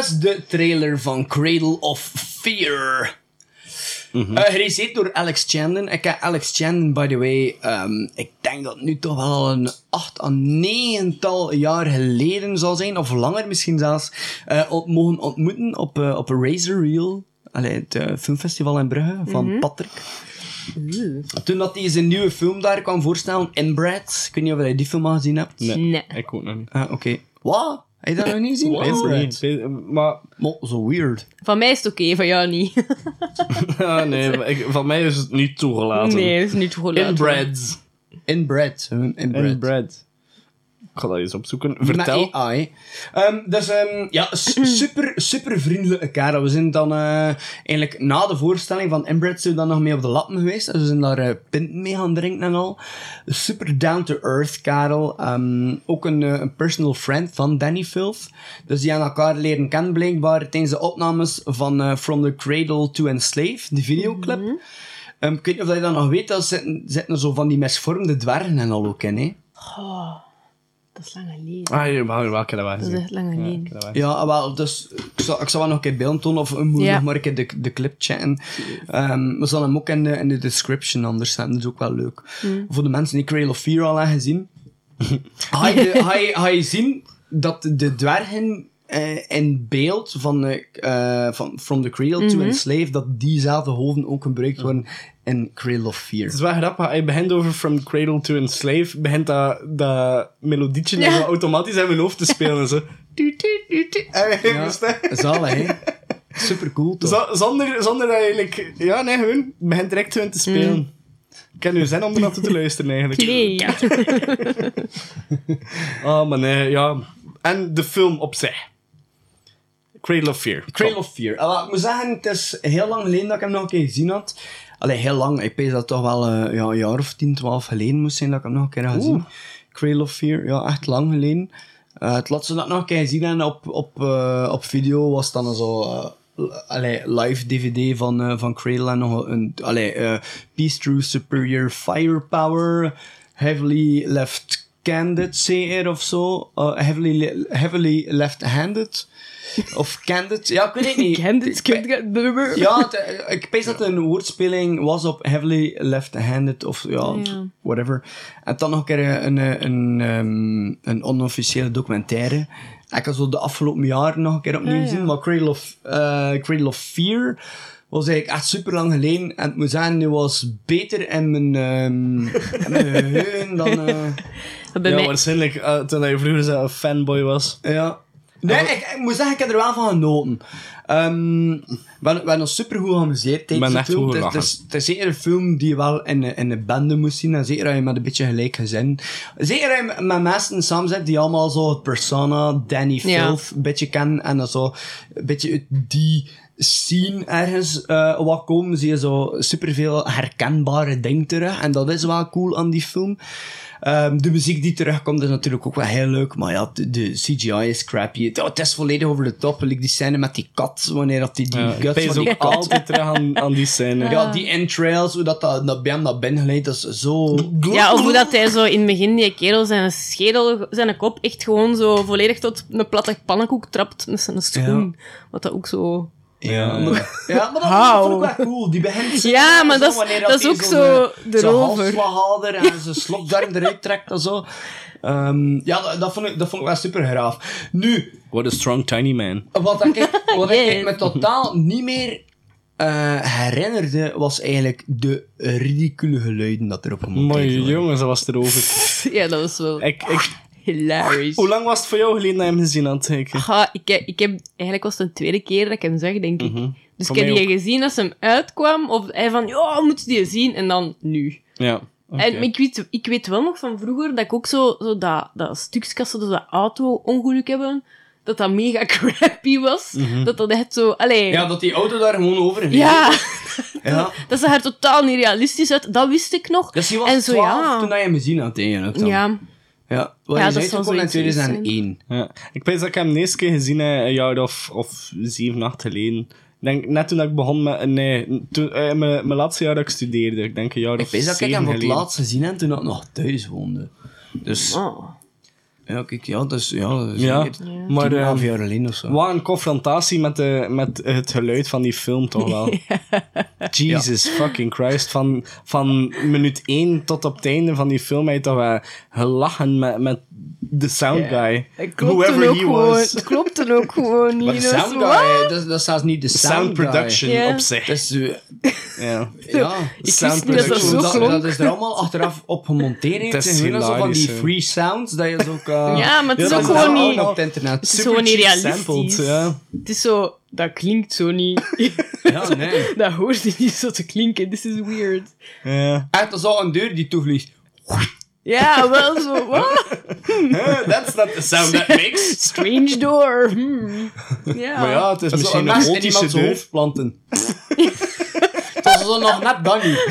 S4: Dus de trailer van Cradle of Fear.
S5: Mhm.
S4: Eh, geregisseerd door Alex Chandon. Ik heb Alex Chandon, by the way, ehm, ik denk dat het nu toch wel al een acht à negental jaar geleden zal zijn, of langer misschien zelfs, eh, op, mogen ontmoeten op, eh, op Razor Reel. Allee, het filmfestival in Brugge van Patrick. Toen dat hij zijn nieuwe film daar kwam voorstellen, Inbred. Ik weet niet of je die film al gezien hebt.
S5: Nee,
S6: Nee.
S5: ik ook nog niet.
S4: Ah, oké. Wat? Heb je dat nog niet gezien?
S5: Het niet. Weet- Maar,
S4: Mo, zo weird.
S6: Van mij is het oké, van jou niet.
S5: ah, nee, ik- van mij is het niet toegelaten.
S6: nee, dat is niet toegelaten.
S5: Inbred.
S4: Inbred. Inbred.
S5: Inbred. Ik ga dat eens opzoeken. Vertel.
S4: Met AI. Ehm, dus ehm, ja, super, super vriendelijke kerel. We zijn dan eh, eigenlijk na de voorstelling van Inbred zijn we dan nog mee op de lappen geweest. Dus we zijn daar eh pint mee gaan drinken en al. Super down-to-earth kerel. Ehm, ook een, eh, een personal friend van Danny Filth. Dus die aan elkaar leren kennen blijkbaar tijdens de opnames van eh, From the Cradle to Enslave, die videoclip. Ehm, ik weet niet of je dat nog weet, daar zitten, zitten zo van die misvormde dwergen en al ook in, hè.
S6: Oh, dat is lang geleden.
S5: Ah, hier, wel, welke dat was.
S6: Dat is echt lang geleden.
S5: dat.
S4: Ja, wel, dus ik zal, ik zal wel nog een keer beeld tonen, of we moeten
S6: Ja.
S4: nog maar een keer de, de clip chatten. Ehm, we zullen hem ook in de, in de description anders zetten, dat is ook wel leuk. Voor de mensen die Cradle of Fear al hebben gezien. ga, je, ga, je, ga je zien dat de dwergen eh, in beeld van, eh, eh, van From the Cradle to Enslave, dat diezelfde hoofden ook gebruikt worden in Cradle of Fear.
S5: Het is wel grappig. Hij begint over From Cradle to Enslave. Begint dat, dat melodietje zo automatisch in mijn hoofd te spelen. Zo. Eh,
S4: Ja,
S5: verstaan?
S4: zalig, hè? Super cool, toch?
S5: Zonder, zonder dat eigenlijk... Ja, nee, gewoon. Begint direct gewoon te spelen. Ik heb nu zin om er naartoe te luisteren, eigenlijk.
S6: Nee.
S5: Ah, maar nee, ja. En de film op zich. Cradle of Fear.
S4: Cradle of Fear. Ik moet zeggen, het is heel lang geleden dat ik hem nog een keer gezien had. Allee, heel lang. Ik weet dat toch wel eh, ja, een jaar of 10, 12 geleden moest zijn dat ik hem nog een keer had gezien. Cradle of Fear, ja, echt lang geleden. Eh, het laatste dat ik nog een keer gezien heb op, op, eh, op video was dan zo... allee, live DVD van, van Cradle en nog een... Allee, Peace Through Superior Firepower, Heavily Left-Handed, zeker, of zo. Eh, heavily, heavily Left-Handed. Of Candid. Ja, ik weet het niet.
S6: Candid, Candid, Bubber.
S4: Ja, het, eh, ik pees dat een woordspeling was op heavily left-handed of ja,
S6: Ja.
S4: whatever. En dan nog een keer een, een, een, ehm, een onofficiële documentaire. Ik heb zo de afgelopen jaren nog een keer opnieuw
S6: ja.
S4: gezien, maar Cradle of, eh, Cradle of Fear was eigenlijk echt super lang geleden. En het moet zeggen, die was beter in mijn, ehm in mijn geheugen dan... eh,
S6: Bij
S5: Ja,
S6: mij...
S5: waarschijnlijk uh, toen hij vroeger zo een fanboy was.
S4: Ja. Nee, ik, ik moet zeggen, ik heb er wel van genoten. Ehm we hebben ons super goed geamuseerd tijdens
S5: ben
S4: de
S5: echt
S4: film.
S5: goed
S4: Het is, het, is, het is zeker een film die je wel in, een- in een bende moest zien. En zeker als je met een beetje gelijk gezin. Zeker als je met mensen samen zit die allemaal zo het persona, Danny
S6: Ja.
S4: Filth, een beetje kennen. En dan zo een beetje die scene ergens eh, wat komen. Zie je zo superveel herkenbare dingen terug. En dat is wel cool aan die film. Ehm, de muziek die terugkomt is natuurlijk ook wel heel leuk, maar ja, de, de CGI is crappy. Het, het is volledig over de top. Like die scène met die kat, wanneer dat die, die
S5: Ja, ik
S4: guts van die
S5: ook
S4: kat...
S5: altijd terug aan, aan die scène.
S4: Ja, die entrails, hoe dat, dat, dat bij hem naar binnen glijdt, dat is zo...
S6: Ja, of hoe dat hij zo in het begin die kerel zijn schedel, zijn kop echt gewoon zo volledig tot een platte pannenkoek trapt met zijn schoen. Wat dat ook zo...
S4: Ja, maar, ja, maar dat, vond ik wel cool. Die begint
S6: Ja, maar dat is-
S4: wanneer
S6: dat is ook zo erover.
S4: En zijn slokdarm eruit trekt en zo. Ehm, ja, dat, dat, vond ik, dat vond ik wel super graaf. Nu,
S5: What a strong tiny man.
S4: Wat, ik, wat ik me totaal niet meer eh, herinnerde, was eigenlijk de ridicule geluiden dat er op een
S5: Mooi
S4: waren.
S5: jongens, dat was erover.
S6: Ja, dat was wel
S5: Ik, ik,
S6: hilarisch.
S5: hoe lang was het voor jou geleden dat je hem gezien had? Ik,
S6: ik, heb, ik heb, eigenlijk was het de tweede keer dat ik hem zag, denk ik. Dus
S5: Voor
S6: ik heb die gezien als hem uitkwam, of hij van, ja, moet je die zien? En dan nu.
S5: ja.
S6: En ik weet, ik weet wel nog van vroeger dat ik ook zo, zo dat, dat stukskassen, dat auto-ongeluk hebben, dat dat mega crappy was. Dat dat echt zo, allee...
S4: Ja, dat die auto daar gewoon over ging.
S6: ja,
S4: ja.
S6: dat zag er totaal niet realistisch uit. Dat wist ik nog.
S4: Dus je was
S6: en zo,
S4: 12
S6: ja.
S4: toen hij hem gezien had, eigenlijk. Dan.
S6: Ja,
S4: ja. Wat
S6: Ja,
S4: is
S6: dat zal
S4: in
S6: zoiets zijn.
S4: 2001.
S5: Ja. Ik weet dat ik hem de eerste keer gezien heb, een jaar of, of zeven, acht geleden. Ik denk, net toen ik begon met... Nee, toen, eh, mijn, mijn laatste jaar dat ik studeerde. Ik denk een jaar
S4: Ik
S5: of
S4: weet dat ik
S5: zeven
S4: hem voor het laatst gezien heb toen ik nog thuis woonde. Dus,
S6: oh.
S4: Ja, kijk, ja, dat is... Ja, dat is
S5: Ja, maar
S4: 10,
S5: eh,
S4: 11 jaar geleden of zo.
S5: wat een confrontatie met, de, met het geluid van die film toch wel. Jesus fucking Christ. Van, van minuut 1 tot op het einde van die film heb je toch wel gelachen met, met de sound guy.
S6: Klopt
S5: Whoever
S6: ook
S5: he
S6: gewoon.
S5: was.
S6: Het klopt dan ook gewoon niet.
S4: Maar de
S6: Dat is
S4: sound guy, dat, is- dat is zelfs niet de sound,
S5: Sound
S4: guy.
S5: production
S6: Ja.
S5: op zich.
S4: Dat is... eh,
S5: ja.
S4: ja...
S6: Ik
S5: Sound
S6: niet dat dat
S5: production.
S6: zo
S4: dat, dat is er allemaal achteraf op gemonteerd. heeft.
S5: Dat is
S4: Het gewoon zo van die free sounds, dat je zo kan...
S6: Ja, maar het is
S5: dat
S6: ook
S5: is
S6: gewoon niet...
S4: op het internet.
S6: Het is gewoon niet realistisch. Het is zo... Dat klinkt zo niet.
S4: Ja, nee.
S6: dat hoort je niet zo te klinken. This is weird.
S5: Ja.
S4: Echt, dat is al een deur die toevliegt.
S6: Ja, wel zo.
S5: Huh, That's not the sound that makes.
S6: Strange door. Hmm. Ja.
S5: Maar ja, het is
S4: Dat is
S5: misschien
S4: een
S5: gotische deur.
S4: hoofd planten. dat is zo nog net dan niet.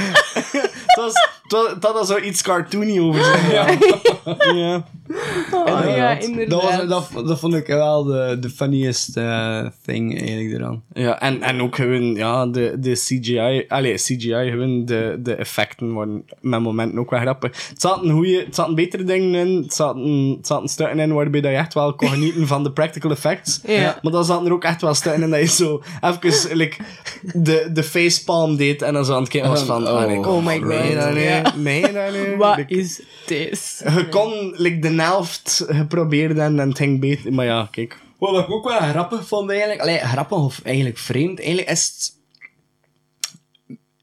S5: Het was, het was- het had er zo iets cartoony over zijn. Ja. ja.
S6: Oh, ja,
S5: inderdaad.
S4: Dat, was, dat, dat vond ik wel de, de funniest eh, thing eigenlijk eraan.
S5: Ja, en, en ook gewoon, ja, de, de CGI, allee, CGI, gewoon de, de effecten worden met momenten ook wel grappig. Het zaten, goeie, het zaten betere dingen in, het zaten, het zaten stukken in waarbij dat je echt wel kon genieten van de practical effects.
S6: Ja.
S5: Maar dan zaten er ook echt wel stukken in dat je zo even like, de, de facepalm deed en dan zo aan het kijken was van,
S4: Oh.
S5: ah, nee,
S6: Oh my God,
S5: je dat nu?
S6: Wat
S5: Like,
S6: is dit?
S5: Je kon like, de helft geprobeerd en het ging beter, maar ja, kijk.
S4: Wat ik ook wel grappig vond eigenlijk, allee, grappig of eigenlijk vreemd, eigenlijk is het,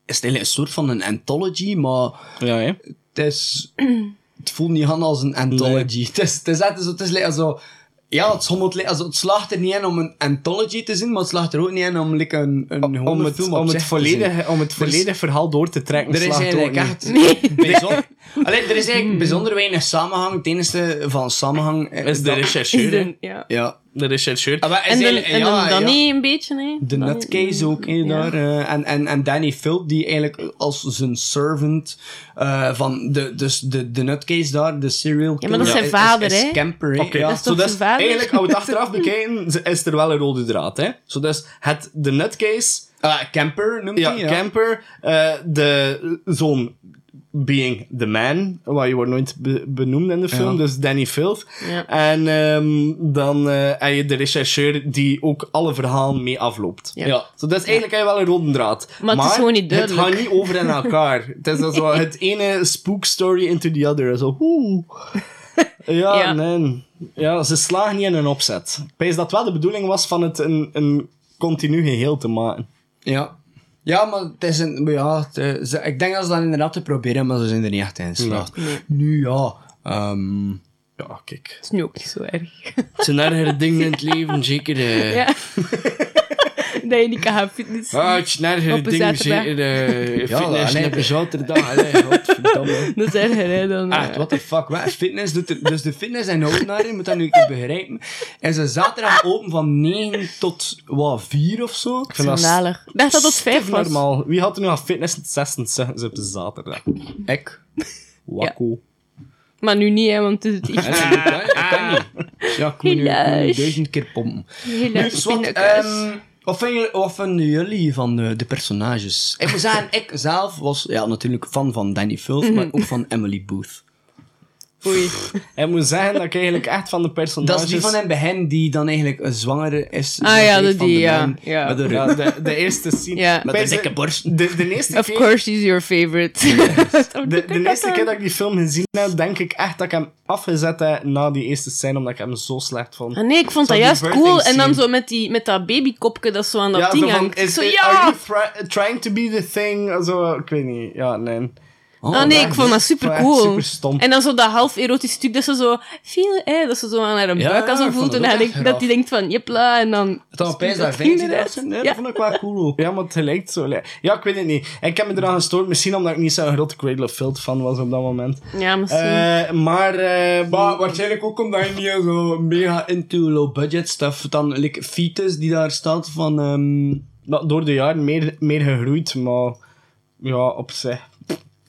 S4: is het eigenlijk een soort van een anthology, maar
S5: Ja, hè?
S4: het is, het voelt niet aan als een anthology. Het is, het is het is like zo, ja, het, schommelt, also, het slaagt er niet in om een anthology te zien, maar het slaagt er ook niet in om like, een, een
S5: om
S4: gewone
S5: het,
S4: film
S5: om het,
S4: te
S5: volledige, om het
S4: Er is-
S5: volledige verhaal door te trekken.
S4: Er is eigenlijk
S5: niet.
S4: echt bijzonder, Allee, er is eigenlijk bijzonder weinig samenhang. Het enige van samenhang eh,
S5: Is de
S4: dat-
S6: Is
S5: rechercheur,
S6: ja.
S4: Ja.
S5: De rechercheur.
S4: Ah, is
S6: En, de,
S4: eigenlijk-
S6: en
S4: ja,
S6: Danny
S4: ja.
S6: een beetje, hè?
S4: De
S6: Danny-
S4: nutcase ook, hè,
S6: Ja.
S4: daar. eh, en, en, en Danny Philp, die eigenlijk als zijn servant eh, van de, dus de, de nutcase daar, de serial
S6: Ja, maar dat is
S4: killer,
S6: zijn vader, hè?
S4: Camper, hè.
S5: Oké,
S4: ja.
S6: Dat is toch
S5: dus
S6: zijn vader?
S5: eigenlijk, als we het achteraf bekijken, is er wel een rode draad, hè. Zo dus, het, de nutcase,
S4: Ah, Camper noemt hij, ja.
S5: camper, eh, de zoon being the man, wat je wordt nooit be- benoemd in de film,
S4: Ja.
S5: dus Danny Filth.
S6: Ja.
S5: En ehm, dan eh, heb je de rechercheur die ook alle verhalen mee afloopt.
S6: Ja.
S4: Ja.
S5: Zo, dat is eigenlijk wel een rode draad.
S6: Maar het is gewoon niet
S5: Het gaat niet over in elkaar. het is zo het ene spook story into the other. Zo, oeh. Ja,
S6: Ja.
S5: nee. Ja, ze slagen niet in een opzet. Ik pijs dat wel de bedoeling was van het een, een continu geheel te maken.
S4: Ja. Ja, maar het is een... maar Ja, het, ze- ik denk dat ze dat inderdaad te proberen, maar ze zijn er niet echt in geslaagd. Nu, ja... ehm,
S5: Ja, kijk.
S6: Dat is nu ook niet zo erg.
S5: Het zijn ergere dingen in het leven, zeker. eh.
S6: Ja. dat je niet kan gaan fitness.
S5: Ah, het zijn ergere
S6: Op een
S5: zeker. eh,
S4: Ja,
S5: fitness op een zaterdag.
S6: Dat is erger, hè, dan... eh,
S4: Echt, what the fuck. Wat? Fitness doet er, dus de fitness en Oudenaar, je moet dat nu een keer begrijpen, is een zaterdag open van 9 tot wat, 4 of zo.
S5: Ik vind dat
S6: Schandalig. Ik dacht dat dat vijf
S5: stief
S6: was.
S5: normaal. Wie had er nu aan fitness 26 op de zaterdag?
S4: Ik.
S5: Wakko.
S6: Maar nu niet, hè, want het is echt
S4: Ja, dat kan, dat kan niet. Ja, ik moet nu,
S6: Helaas.
S4: duizend keer pompen.
S6: heel
S4: Nu,
S6: erg
S4: Swat,
S6: pindakaas.
S4: ehm, wat, vinden, jullie- wat vinden jullie van de, de personages? Ik moet zeggen, ik zelf was ja, natuurlijk fan van Danny Filth, maar ook van Emily Booth.
S6: Oei.
S5: Ik moet zeggen dat ik eigenlijk echt van de personages...
S4: Dat is die van in het begin die dan eigenlijk een zwangere is.
S6: Ah ja,
S4: van
S6: dat die,
S4: de
S6: ja.
S4: man
S6: Ja.
S4: Met de,
S5: Ja, de, de eerste scene.
S6: Ja.
S4: met de
S5: Bij
S4: dikke borst.
S5: De, de, eerste
S6: Of
S5: keer,
S6: course he's your favorite.
S5: de, de eerste keer dat ik die film gezien heb, denk ik echt dat ik hem afgezet heb na die eerste scène, omdat ik hem zo slecht vond.
S6: Ah, nee, ik vond
S5: Zo
S6: dat juist cool. En dan zo met, die, met dat babykopje dat zo aan dat
S5: ja,
S6: ding hangt.
S5: Is,
S6: zo,
S5: are
S6: ja!
S5: you try- trying to be the thing? Zo, ik weet niet. Ja, nee.
S6: Ah nee, ik vond dat super cool.
S5: super stom.
S6: En dan zo dat half erotisch stuk dat ze zo feel, eh, dat ze zo aan haar
S4: Ja,
S6: buik zo
S4: ik vond
S6: voelt. En
S4: dat
S6: dat hij denkt van, jepla, en dan...
S4: Het had opeens
S6: dat
S4: vindt. Nee,
S6: Ja.
S4: dat vond ik wel cool ook.
S5: Ja, maar het lijkt zo. Ja, ik weet het niet. Ik heb me eraan gestoord. Misschien omdat ik niet zo'n grote Cradle of Filth fan was op dat moment.
S6: Ja, misschien.
S5: Eh, maar... eh,
S4: Maar waarschijnlijk ook omdat je niet zo mega into low budget stuff. Dan like, Fetus die daar staat van. ehm,
S5: dat door de jaren meer, meer gegroeid, maar ja, op zich.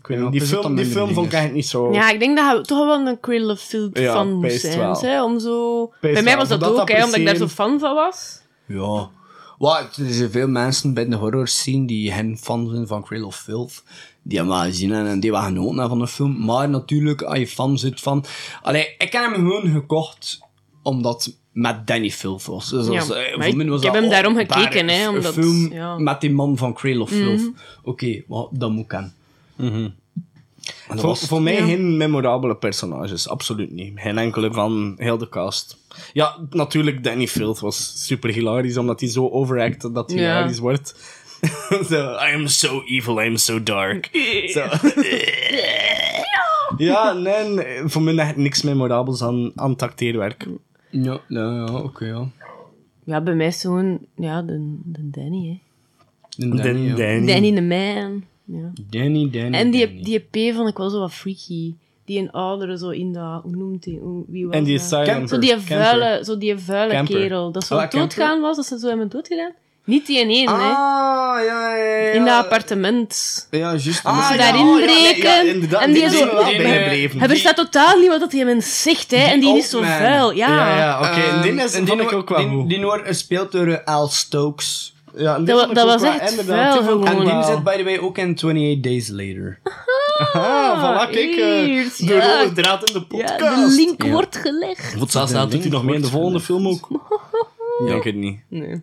S5: Ik weet
S4: Ja,
S5: niet. Die film, die film vond ik echt niet zo.
S6: ja, ik denk dat hij toch wel een Cradle of Filth
S5: Ja,
S6: fan moest zijn. Hè, om zo... Bij mij was dat ook, hè, omdat ik daar zo fan van was.
S4: ja. Wat, er zijn veel mensen bij de horror scene die geen fan zijn van Cradle of Filth. Die hebben wel gezien en die hebben genoten hebben van de film. Maar natuurlijk, als je fan zit van... Allee, ik heb hem gewoon gekocht omdat het met Danny Filth was. Dus
S6: Ja,
S4: als, eh,
S6: ik-
S4: was
S6: ik heb hem daarom gekeken, hè,
S4: een
S6: omdat-
S4: film
S6: ja. Mhm.
S4: met die man van Cradle of Filth. Oké, maar dat moet ik dat
S5: Voor,
S4: was-
S5: voor mij geen memorabele personages, absoluut niet. Geen enkele van heel de cast. Ja, natuurlijk, Danny Filth was super hilarisch, omdat hij zo overacted dat hij
S6: Ja.
S5: hilarisch wordt. Zo, I am so evil, I am so dark. Ja, nee, nee, voor mij echt niks memorabels aan, aan het acteerwerk.
S4: Ja, ja, ja oké, ja.
S6: Ja, bij mij is gewoon... Ja, de, de Danny, hè.
S4: Danny, ja.
S5: Danny.
S6: Danny the Man. Ja.
S4: Danny, Danny,
S6: En
S4: Danny.
S6: die, die P vond ik wel zo wat freaky. Die een oudere zo in dat... Hoe noemt hij? Wie was
S5: En die
S6: dat?
S4: Camper.
S6: Zo die vuile, zo die vuile
S5: Camper.
S6: kerel. Dat zo
S4: Ah, Camper.
S6: doodgaan was, dat ze zo hebben doodgedaan. Niet die in één, hè.
S4: Ah, ja, ja, ja.
S6: In dat appartement.
S4: Ja, juist.
S5: Ah,
S6: ze
S5: ja,
S6: daarin
S5: oh, ja, nee,
S6: breken,
S5: ja, inderdaad,
S6: en die
S5: die
S6: zo-
S4: die-
S5: bijgebleven.
S6: Hij verstaat totaal niet wat dat hij hem zegt, hè. En die is zo
S4: man.
S6: vuil. Ja.
S5: Ja, ja, oké.
S4: Ehm,
S5: en die is,
S4: en
S5: vond ik
S4: wordt-
S5: ook wel
S4: die, die wordt gespeeld door eh, Al Stokes.
S5: Ja,
S6: Dat dat was echt vuil gewoon.
S4: En die zit, by the way, ook in 28 Days Later.
S5: Ah, voilà, kijk. eh,
S6: Eerst,
S5: de
S6: ja.
S5: rode draad in de podcast.
S6: Ja, de link
S4: Ja.
S6: wordt gelegd.
S5: Wat zelfs dat doet hij nog mee in de volgende film ook. Ik denk het niet.
S6: Nee.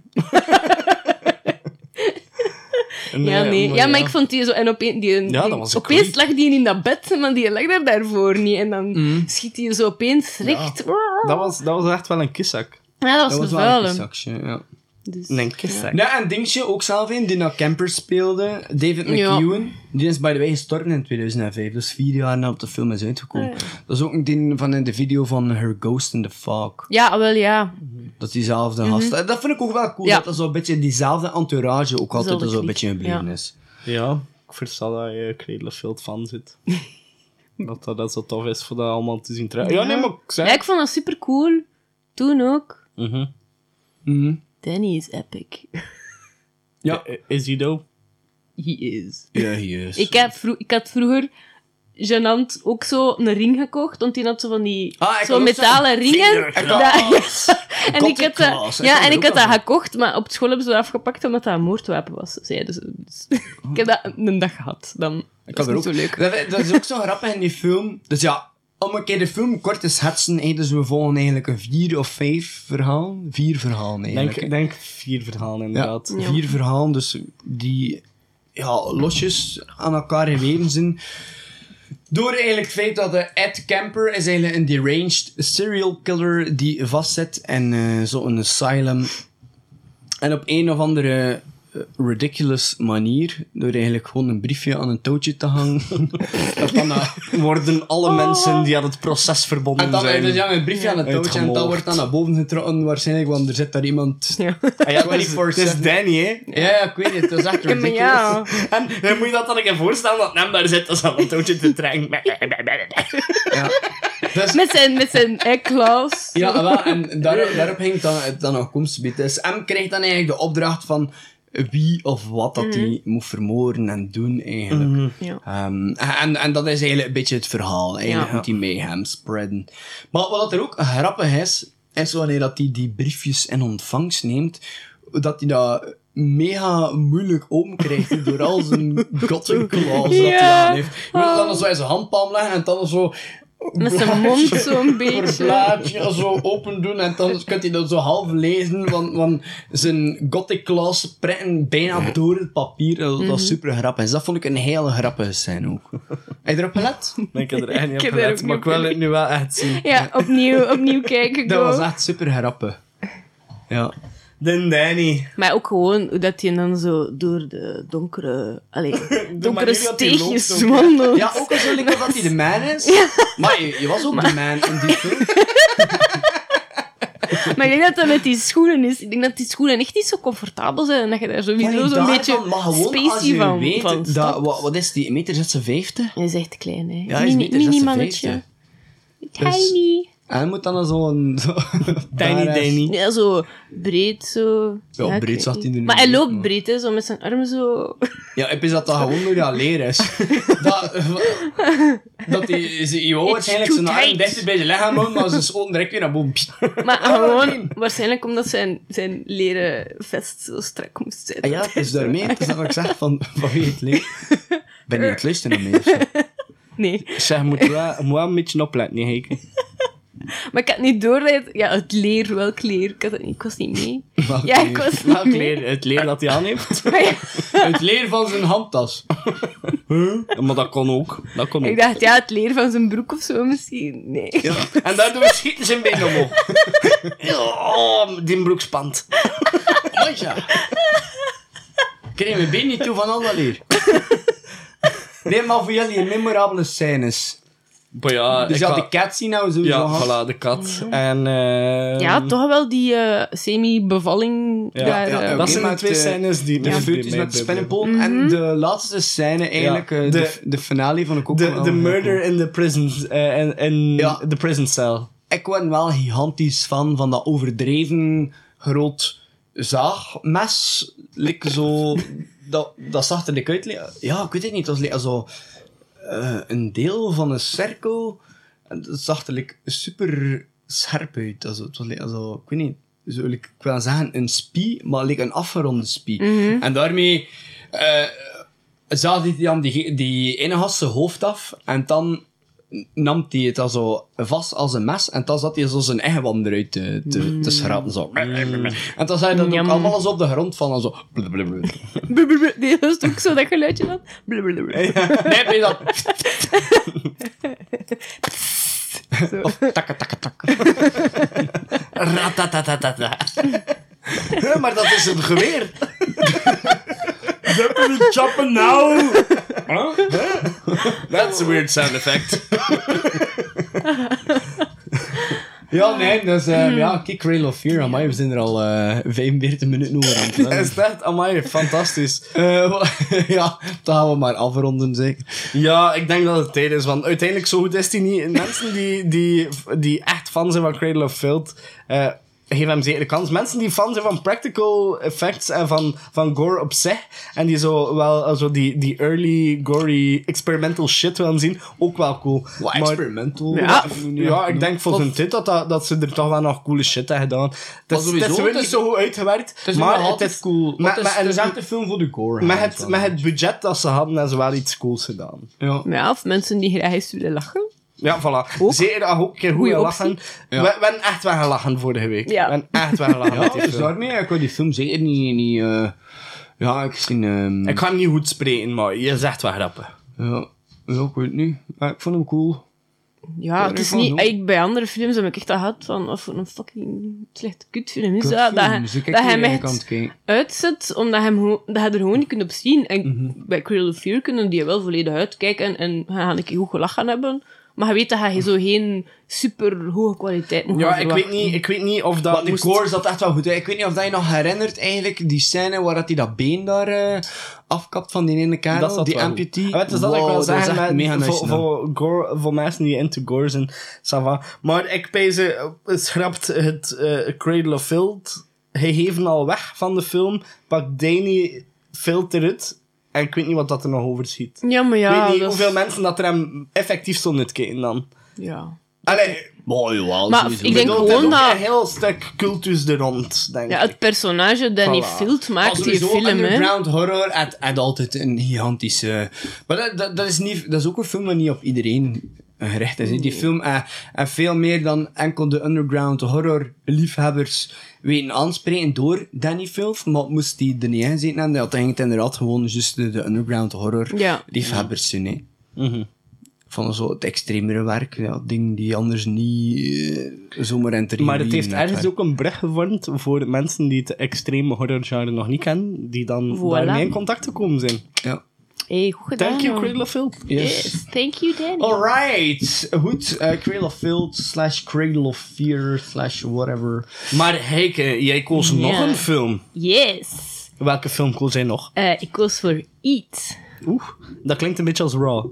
S5: Nee,
S6: Ja, nee.
S5: maar
S6: Ja, maar ik vond die zo... En opeen, die, die,
S5: dat was een
S6: opeens
S5: creep.
S6: lag die in dat bed, maar die lag daar daarvoor niet. En dan schiet hij zo opeens recht...
S5: Dat was, dat was echt wel een kiszak.
S6: Ja, dat was,
S4: Dat was
S6: een
S4: een
S6: vuile.
S4: kissakje, ja.
S6: Dus.
S4: Ja, en dingetje ook zelf in, die naar Camper speelde, David
S6: Ja.
S4: McEwen, die is by the way gestorven in 2005, dus vier jaar nadat de film is uitgekomen.
S6: Ah,
S4: Dat is ook een ding van in de video van Her Ghost in the Fog.
S6: Ja, wel ja.
S4: Dat is diezelfde gast. Eh, Dat vind ik ook wel cool.
S6: Ja.
S4: dat er zo'n beetje diezelfde entourage ook altijd zo'n beetje gebleven
S6: ja.
S4: is.
S5: Ja, ik versta dat je Cradle of Filth fan zit. dat, dat dat zo tof is voor dat allemaal te zien. Ja, nee, maar ik zeg...
S6: Ja, ik vond dat super cool. Toen ook.
S5: Mhm.
S4: Mhm.
S6: Danny is epic.
S4: Ja.
S5: Is hij dope?
S6: He is.
S4: Ja, yes.
S6: Ik, heb vro- ik had vroeger genant ook zo een ring gekocht, want die had zo van die
S4: Ah,
S6: zo metalen ringen.
S4: vingerklaas.
S6: Dat- ja. En ik had, dat, ja, en ik had dat gekocht, maar op school hebben ze dat afgepakt omdat dat een moordwapen was. Zeiden ze. Dus ik heb dat een dag gehad. Dan
S4: Ik
S6: dat
S4: had
S6: is
S4: er ook.
S6: zo leuk.
S4: Dat, dat is ook zo grappig in die film. Dus ja, om een keer de film kort te schetsen, hey, dus we volgen eigenlijk een vier of vijf verhalen. Vier verhalen
S5: Ik
S4: eigenlijk.
S5: denk, denk vier verhalen inderdaad.
S6: Ja.
S4: vier verhalen, dus die ja, losjes aan elkaar geweven zijn. Door eigenlijk het feit dat de Ed Camper is eigenlijk een deranged serial killer die vastzit in eh, zo'n asylum. En op een of andere ridiculous manier, door eigenlijk gewoon een briefje aan een touwtje te hangen. dat dan, eh,
S5: Worden alle mensen die aan het proces verbonden
S4: en dan
S5: zijn...
S4: dus, ja, een briefje aan een touwtje en dat wordt dan naar boven getrokken waarschijnlijk, want er zit daar iemand...
S6: Ja.
S5: Ah ja, het is,
S4: 24/7.
S5: het is Danny, hè.
S4: Ja, ja, ik weet het, dat is echt ridiculous.
S6: ja.
S5: En dan moet je dat dan een keer voorstellen dat hem daar zit als aan een touwtje te trekken.
S4: Ja. Dus,
S6: Met zijn, met zijn eggklaus.
S4: Ja, wel, en daar, daarop het dan, dan nog komstgebied. Dus M krijgt dan eigenlijk de opdracht van wie of wat dat hij moet vermoorden en doen, eigenlijk.
S6: Ja.
S4: Ehm, en, en dat is eigenlijk een beetje het verhaal. Eigenlijk
S6: Ja.
S4: moet hij mayhem spreaden. Maar wat er ook grappig is, is wanneer dat hij die briefjes in ontvangst neemt, dat hij dat mega moeilijk open krijgt door al zijn gothic claws dat hij aan heeft. Je moet dan zo in zijn handpalm leggen en dan zo...
S6: Met zijn mond zo'n beetje.
S4: Blaadje zo open doen en dan kunt hij dat zo half lezen, want, want zijn gothic claws prikken bijna door het papier. Dat,
S6: Mhm.
S4: dat is super grappig. Dus dat vond ik een hele grappige scène ook. Heb je erop gelet?
S5: Ik heb er echt niet
S6: Ik
S5: op
S6: heb er
S5: gelet, maar
S6: niet
S5: ik wil het nu wel echt zien.
S6: Ja, opnieuw, opnieuw kijken.
S4: Dat
S6: go.
S4: was echt super grappig. Ja.
S5: De Danny.
S6: Maar ook gewoon hoe dat je dan zo door de donkere, allee, donkere
S5: dat hij
S6: steegjes wandelt.
S4: Ja, ook al zo lekker dat hij de man is. Maar je, je was ook de man in die film.
S6: Maar ik denk dat dat met die schoenen is. Ik denk dat die schoenen echt niet zo comfortabel zijn en dat je daar sowieso zo'n beetje
S4: je
S6: van,
S4: weet,
S6: van
S4: dat, wat, wat is die, 1,56 meter?
S6: Hij is echt klein, hè.
S4: Ja, hij is
S6: mini,
S4: 1,56
S6: mini mannetje. Tiny.
S4: Hij moet dan zo'n... Zo
S5: Tiny Danny.
S6: Ja, zo breed, zo.
S4: Ja, breed zat hij er niet
S6: Maar hij loopt
S4: maar-
S6: breed, hè, zo met zijn armen zo.
S4: Ja, ik wist dat dat gewoon door dat leer is. dat, dat die CEO waarschijnlijk zijn arm dichter bij zijn lichaam houdt, maar zijn schoten direct weer naar boven.
S6: Maar gewoon, waarschijnlijk omdat zijn, zijn leren vest zo strak moest zijn.
S4: Ah ja, het is daarmee. Het is dat wat ik zeg van, van wie het leert. Ben je aan het luisteren naar mij?
S6: Nee.
S5: Zeg, moet wel, moet wel een beetje opletten, nee, Heike.
S6: Maar ik had niet door dat het... Ja, het leer, welk leer? Ik, had het niet, ik was niet mee.
S4: Welk
S6: ja,
S4: leer?
S6: ik was
S5: Welk
S6: niet mee.
S5: leer, het leer dat hij aan heeft.
S6: Ja,
S4: Het leer van zijn handtas.
S5: Maar dat kon ook. Dat kon
S6: ik
S5: ook.
S6: dacht, ja, het leer van zijn broek of zo misschien. Nee.
S5: En daardoor schieten zijn been omhoog. Oh, die broek spant.
S4: Moja. Ik kreeg mijn been niet toe van al dat leer. Nee, maar voor jullie een memorabele scènes.
S5: Maar ja,
S4: Dus
S5: ik
S4: ja,
S5: ga-
S4: die cat zien nou sowieso
S5: Ja,
S4: gehad.
S5: voilà, de kat. En, eh,
S6: Ja, toch wel die eh, semi-bevalling
S5: Ja,
S6: daar.
S4: ja,
S6: eh,
S5: Dat zijn de twee
S4: eh,
S5: scènes die...
S4: De met de spinnenpoot. En de laatste scène eigenlijk,
S5: Ja,
S4: de,
S5: de-
S4: de finale van de ook
S5: De, de murder in the prison, in, in
S4: Ja.
S5: de prison cell.
S4: Ik ben wel gigantisch fan van dat overdreven groot zaagmes. Like zo... dat, dat zag er uit. Ja, ik weet het niet. Het was like zo... eh, een deel van een cirkel. En het zag er like super scherp uit. Also, het was like zo... Ik weet niet. Zo, like, ik wil zeggen een spie, maar een afgeronde spie. En daarmee... zag hij dan die, die ene gast zijn hoofd af. En dan nam hij het al zo vast als een mes. En dan zat hij zo zijn eigen wand eruit te, te, te schrapen. Zo. En dan zei hij dat ook
S6: Njam.
S4: allemaal eens op de grond van. Zo. blablabla.
S6: Blablabla. Nee, dat is ook zo dat geluidje dan. Blablabla.
S4: Nee, je dat?
S6: Zo.
S4: Of takka takka takka.
S5: Ratatatata. Huh, maar dat is een geweer. Deputy choppen now. That's a weird sound effect.
S4: Ja, nee, dus ja, kijk Rail of Fear. Amai, we zijn er al eh 45 minuten over aan het
S5: Dat is echt, amai, fantastisch.
S4: Eh, ja, dan gaan we maar afronden, zeker.
S5: Ja, ik denk dat het tijd is, want uiteindelijk zo goed is hij niet. Mensen die, die, die echt fan zijn van Cradle of Filth, eh geef hem zeker de kans. Mensen die fan zijn van practical effects en van, van gore op zich, en die zo wel eh, zo die, die early, gory, experimental shit willen zien, ook wel cool.
S4: Wat
S5: Maar-
S4: experimental.
S6: Ja.
S5: Ja, ik denk voor zijn tijd dat, dat, dat ze er toch wel nog coole shit hebben gedaan. Het is,
S4: sowieso,
S5: het is weer
S4: het
S5: niet
S4: is-
S5: zo goed uitgewerkt,
S4: Het is
S5: maar het
S4: altijd
S5: is
S4: cool.
S5: Maar,
S4: het, is,
S5: maar-
S4: het is echt een film voor de gore.
S5: met, het, met het budget dat ze hadden, hebben ze wel iets cools gedaan.
S4: Ja.
S6: Ja, of mensen die graag eens willen lachen.
S5: Ja, voilà.
S6: Ook.
S5: Zeker dat ook een keer goed lachen.
S4: Ja.
S5: We, we hebben echt wel gelachen vorige week.
S6: Ja.
S5: We hebben echt wel gelachen
S4: Ja,
S5: met die film.
S4: daarmee, ik wil die film zeker niet... niet eh, ja, ik zie... ehm,
S5: Ik kan hem niet goed spreken, maar je zegt wel grappen.
S4: ja, ja, ik weet het niet. Maar ik vond hem cool.
S6: Ja,
S4: Ja,
S6: het is niet... Ik, bij andere films heb ik echt dat gehad van... Of een fucking slechte kutfilm is dat. Dat,
S4: dus ik kijk
S6: dat hij
S4: kijken.
S6: uitzet, omdat hij, hem dat hij er gewoon niet kunt op zien. En
S4: Mhm.
S6: bij Cradle of Fear kunnen die wel volledig uitkijken en hij gaat een keer goed gelachen hebben. Maar je weet dat hij zo geen super hoge kwaliteit moet
S5: Ja, ik weet, niet, ik weet niet of dat
S4: Maar de
S5: moest...
S4: gore zat echt wel goed. Ik weet niet of dat je nog herinnert, eigenlijk, die scène waar dat hij dat been daar eh, afkapt van die ene kerel,
S5: Dat
S4: die
S5: wel
S4: amputee.
S5: goed. Ah, weet je, dat ik wel
S4: dat is
S5: zeggen, met-
S4: mega nice
S5: voor, voor, gore, voor mensen die into gore zijn, ça va. Maar ik pees, eh, schrapt het eh, Cradle of Filth gegeven al weg van de film, pakt Danny filter het, en ik weet niet wat dat er nog over schiet.
S6: Ja, maar
S5: ik
S6: ja...
S5: weet niet
S6: is-
S5: hoeveel mensen dat er hem effectief stonden te kijken dan.
S6: Ja.
S5: Allee,
S4: Mooi, wel,
S6: Maar
S4: sowieso.
S6: ik denk
S5: bedoel,
S6: gewoon dat-
S5: een heel stuk cultus er rond, denk
S6: ja,
S5: ik.
S6: het personage Danny
S5: Voilà.
S6: Field maakt die film, hè.
S4: underground horror had, had altijd een gigantische... Maar dat, dat, dat, is niet, dat is ook een film dat niet op iedereen gericht is. Die film eh, en veel meer dan enkel de underground horror liefhebbers weten aanspreken door Danny Filth, maar moest die er niet in zitten en dat had inderdaad gewoon juist de, de underground horror
S6: Ja.
S4: liefhebbers zijn. Hè.
S5: Mhm.
S4: Van zo het extremere werk, ja, dingen die anders niet eh, zomaar in
S5: Maar het heeft ergens ook een brug gevormd voor mensen die het extreme horrorgenre nog niet kennen, die dan
S6: Voilà.
S5: daarmee in contact te komen zijn.
S4: Ja.
S6: Hey, goed gedaan.
S5: Thank you. Cradle of Filth.
S6: Yes, thank you, Danny.
S4: Alright, goed. eh Cradle of Filth slash Cradle of Fear slash whatever.
S5: Maar Heike, jij koos nog een film.
S6: Yes.
S5: Welke film koos jij nog?
S6: Eh, ik koos voor Eat.
S5: Oeh, dat klinkt een beetje als Raw.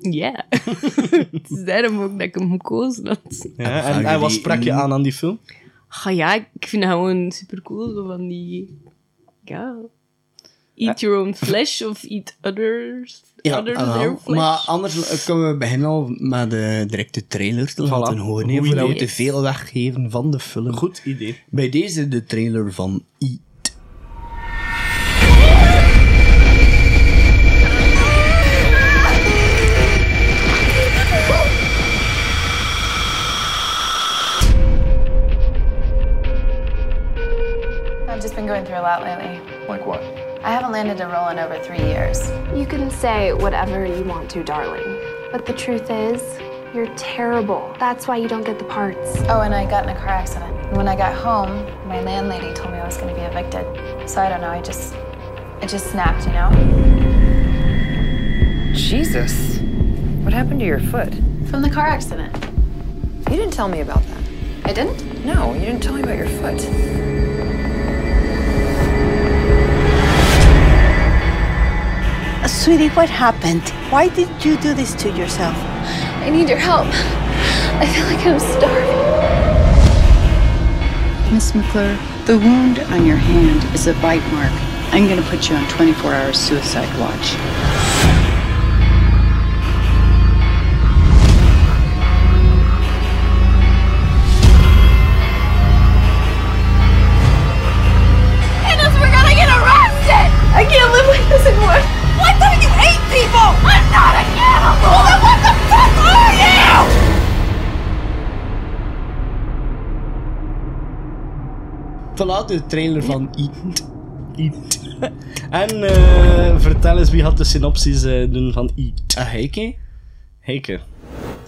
S6: Ja. Het is daarom ook dat ik hem gekozen had.
S5: Ja, en, en wat sprak je aan aan die film?
S6: Ah ja, ik vind het gewoon super cool. Zo van die. Ja. Eat your own flesh of eat others.
S4: Ja,
S6: others
S4: ah,
S6: their flesh.
S4: maar anders kunnen we beginnen al met de directe trailer te laten horen.
S5: Goed
S4: Voordat we te veel weggeven van de film.
S5: Goed idee.
S4: Bij deze de trailer van Eat.
S7: I've just been going through a lot lately.
S8: Like what?
S7: I haven't landed a role in over three years.
S9: You can say whatever you want to, darling. But the truth is, you're terrible. That's why you don't get the parts.
S7: Oh, and I got in a car accident. And when I got home, my landlady told me I was going to be evicted. So I don't know, I just, it just snapped, you know?
S10: Jesus. What happened to your foot?
S7: From the car accident.
S10: You didn't tell me about that.
S7: I didn't?
S10: No, you didn't tell me about your foot.
S11: Sweetie, what happened? Why did you do this to yourself?
S7: I need your help. I feel like I'm starving.
S12: Miss McClure, the wound on your hand is a bite mark. I'm going to put you on 24 hour suicide watch.
S4: Voilà, de trailer van Eat.
S5: Eat. En eh, vertel eens wie had de synopsis eh, doen van Eat.
S4: Ah, Heike?
S5: Heike.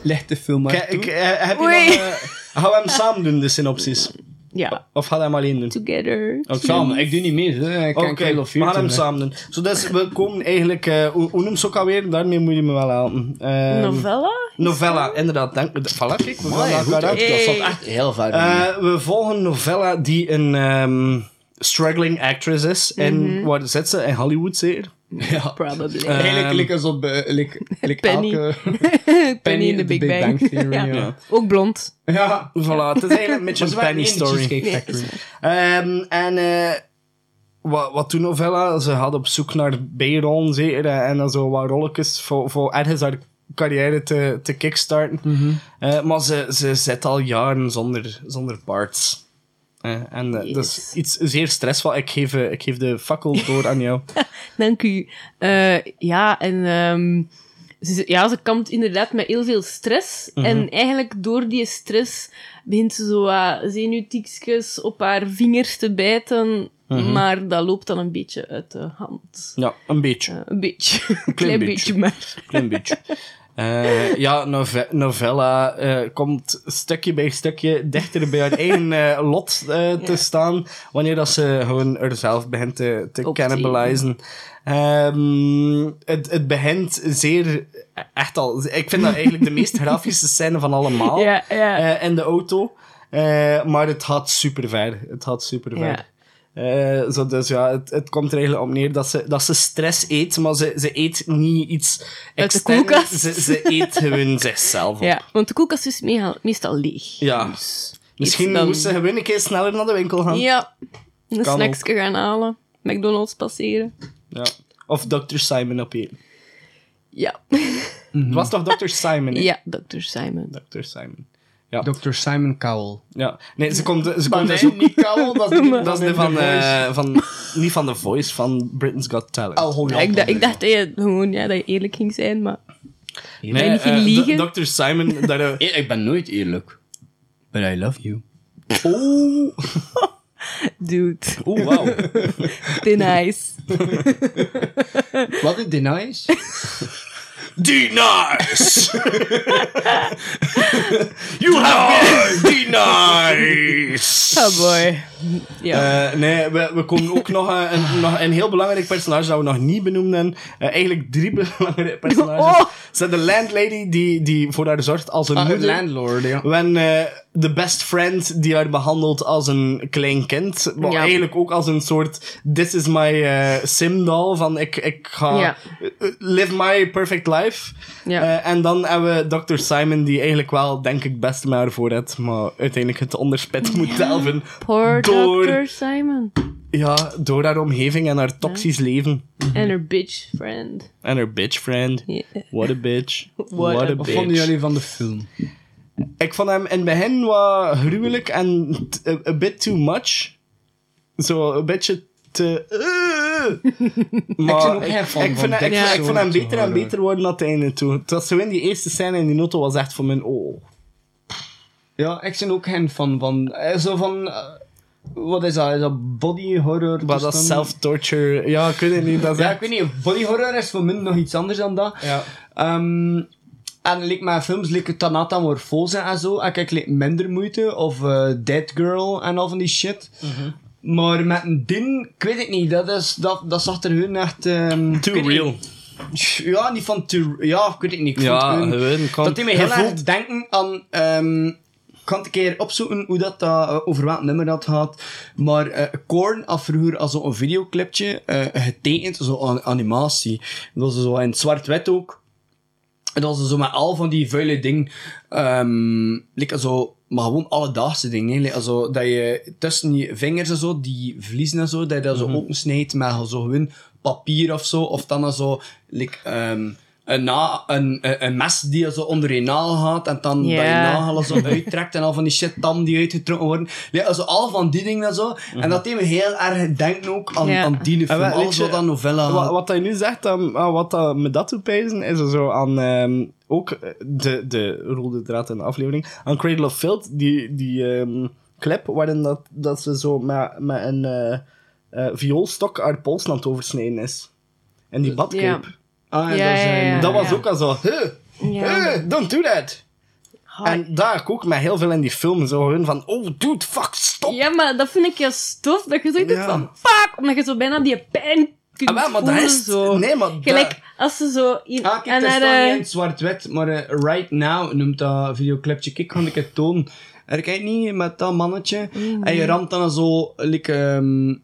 S4: Leg de film maar toe.
S5: eh, heb je nog, gaan we hem samen doen, de synopsis?
S6: Ja.
S5: Of gaan we hem alleen doen?
S6: Together.
S5: Oké.
S4: Samen, ik doe niet mee. hè. Ik kan
S5: Oké,
S4: Call of Duty
S5: hem samen doen. Zo, dus we komen eigenlijk... eh hoe, hoe noemt ze ook alweer? Daarmee moet je me wel helpen. Ehm,
S6: Novella?
S5: Novella, inderdaad. Denk, voilà, kijk, we naar
S4: goed,
S5: uit.
S4: dat
S6: Hey.
S4: zat echt heel ver.
S5: Eh, we volgen Novella die een ehm, struggling actress is. En waar zit ze? In Hollywood zeker?
S4: ja.
S6: Probably.
S5: Eh,
S4: Eigenlijk like alsof uh, like, like
S6: Penny.
S4: elke...
S6: Penny in the Big, Bang.
S4: Theory,
S6: Ja.
S4: ja.
S6: Ook blond.
S4: Ja.
S5: Voilà, het is eigenlijk een beetje een Penny story. Ehm, en eh, wat, wat toen Novella, ze had op zoek naar zeker. eh, En dan zo wat rolletjes voor, voor ergens haar carrière te, te kickstarten. Eh, maar ze, ze zit al jaren zonder, zonder parts. Eh, en eh, dat is iets zeer stressvol. Ik geef, eh, ik geef de fakkel door aan jou.
S6: Dank u. Ja, en ehm, ze, ja, ze kampt inderdaad met heel veel stress.
S5: Mhm.
S6: En eigenlijk door die stress begint ze zo zenuwtikjes op haar vingers te bijten.
S5: Mhm.
S6: Maar dat loopt dan een beetje uit de hand.
S5: Ja, een beetje.
S6: Een beetje. Een klein
S5: beetje.
S6: beetje, maar.
S5: Klein beetje. Eh, ja, nove- Novella eh, komt stukje bij stukje dichter bij haar eigen eh, lot eh, te
S6: Ja.
S5: staan. Wanneer dat ze gewoon haarzelf begint te, te cannibalizen. Ehm, het, het begint zeer... Echt al... Ik vind dat eigenlijk de meest grafische scène van allemaal.
S6: Ja, ja.
S5: in de auto. Eh, maar het gaat super ver. Het gaat super ver. Eh, zo, dus ja, het, het komt er eigenlijk op neer dat ze, dat ze stress eet, maar ze, ze eet niet iets extern.
S6: koelkast.
S5: Ze, ze eet gewoon zichzelf op.
S6: ja, want de koelkast is meestal, leeg.
S5: Ja.
S6: Dus
S5: Misschien
S6: dan-
S5: moest ze gewoon een keer sneller naar de winkel gaan.
S6: Ja, een snacksje gaan halen. McDonald's passeren.
S5: Ja. Of Dr. Simon opeten.
S6: Ja.
S5: Het was toch Dr. Simon? hè?
S6: Ja, Dr. Simon.
S5: Dr. Simon.
S4: Dr. Simon Cowell.
S5: Ja. Nee, ze komt, ze
S4: Maar
S5: komt
S4: nee,
S5: dus ook...
S4: niet Cowell, dat is, niet-
S5: Dat is de van, eh, van... Niet van The Voice, van Britain's Got Talent.
S4: Oh,
S6: Ja, ik, dacht, ik dacht dat je gewoon ja, dat je eerlijk ging zijn, maar...
S5: nee,
S6: niet ging
S5: eh,
S6: liegen.
S5: D- Dr. Simon... Dat, eh,
S4: Ik ik ben nooit eerlijk. But I love you.
S5: Oeh,
S6: Dude,
S5: oeh, wauw.
S6: te nice.
S4: Wat is dit nice?
S5: D-Nice! you have been D-Nice!
S6: Oh boy. Ja.
S5: Eh, nee, we, we komen ook nog een, een, nog een heel belangrijk personage dat we nog niet benoemden. Eh, eigenlijk drie belangrijke personages.
S6: Oh.
S5: Ze de landlady die, die voor haar zorgt als een
S4: Ah,
S5: moeder.
S4: landlord, ja.
S5: When, eh, de best friend die haar behandelt als een klein kind. Maar
S6: Ja.
S5: eigenlijk ook als een soort this is my eh sim-doll. Van ik, ik ga
S6: Ja.
S5: live my perfect life.
S6: Ja.
S5: Eh, en dan hebben we Dr. Simon die eigenlijk wel, denk ik, best met haar voor het. Maar uiteindelijk het onderspit moet delven.
S6: Poor
S5: door,
S6: Dr. Simon.
S5: Ja, door haar omgeving en haar toxisch leven.
S6: En haar bitch friend.
S5: En haar bitch friend. What a bitch.
S6: What
S5: What,
S6: a-
S5: a
S4: Wat
S5: bitch.
S4: vonden jullie van de film?
S5: Ik vond hem in het begin wat gruwelijk en a, bit too much. Zo een beetje te... eh. maar
S4: ben ook geen fan
S5: ik,
S4: van
S5: vind, ik, vond hem beter en beter worden naar het einde toe. Het was zo in die eerste scène in die auto was echt van mijn... Oh.
S4: Ja, ik ben ook geen fan van. eh, Zo van. eh, wat is dat? Is dat body horror?
S5: Maar dat is
S4: toestanden?
S5: self-torture. Ja, ik weet het niet. Dat
S4: Ja,
S5: echt-
S4: ik weet niet. Body horror is voor mij nog iets anders dan dat.
S5: Ja.
S4: Ehm, en like, met films, like Tanata Morfose en zo, ik like, minder moeite. Of eh, Dead Girl en al van die shit.
S5: Mhm.
S4: Maar met een ding, ik weet het niet. Dat, is, dat, dat zag er hun echt... ehm,
S5: Too real.
S4: Ja, niet van too... Ja, ik weet het niet. Ik
S5: Ja,
S4: hun- dat die me heel erg denken aan... ehm, ik het een keer opzoeken hoe dat, eh, over welk nummer dat gaat. Maar eh Korn had vroeger als zo'n videoclipje eh, getekend, zo'n animatie. Dat was zo in zwart-wit ook. En dat was zo met al van die vuile dingen. ehm like zo, maar gewoon alledaagse dingen. Like zo, dat je tussen je vingers en zo, die vliezen en zo, dat je dat zo opensnijdt met zo gewoon papier of zo. Of dan zo, like, ehm, een, na, een, een, mes die je zo onder je nagel gaat en dan
S6: Ja.
S4: dat je nagel zo uittrekt en al van die shit tam die uitgetrokken worden. Ja, zo al van die dingen en zo. En dat deed me heel erg denken ook aan, aan die film. Alles wat aan novella
S5: Wat, wat hij nu zegt, um, ah, wat dat me dat doet pijzen, is er zo aan ehm, ook eh, de, de rode draad in de aflevering. Aan Cradle of Filth, die, die ehm, clip waarin dat, dat ze zo met, met een eh, eh, vioolstok haar pols aan het oversnijden is. En die badcape.
S4: Ah,
S6: Ja, ja, ja,
S5: dat was
S6: ja.
S5: ook al zo. Huh,
S6: Ja.
S5: huh, don't do that. En daar ook met heel veel in die film zo gewoon van, oh dude, fuck, stop.
S6: Ja, maar dat vind ik juist tof. Dat je zoiets
S5: Ja.
S6: van, fuck! Omdat je zo bijna die pijn kunt
S5: Ah, wel, maar dat
S6: voelen.
S5: is-
S6: zo.
S5: nee, maar
S6: Gelijk,
S5: dat-
S6: als ze zo... In,
S4: Ah, kijk,
S6: en
S4: dat staat niet
S6: eh,
S4: in het zwart-wit, maar eh, Right Now noemt dat videoclipje. Kijk, kan ik het tonen. Er kijkt niet met dat mannetje. En je ramt dan zo, like, ehm,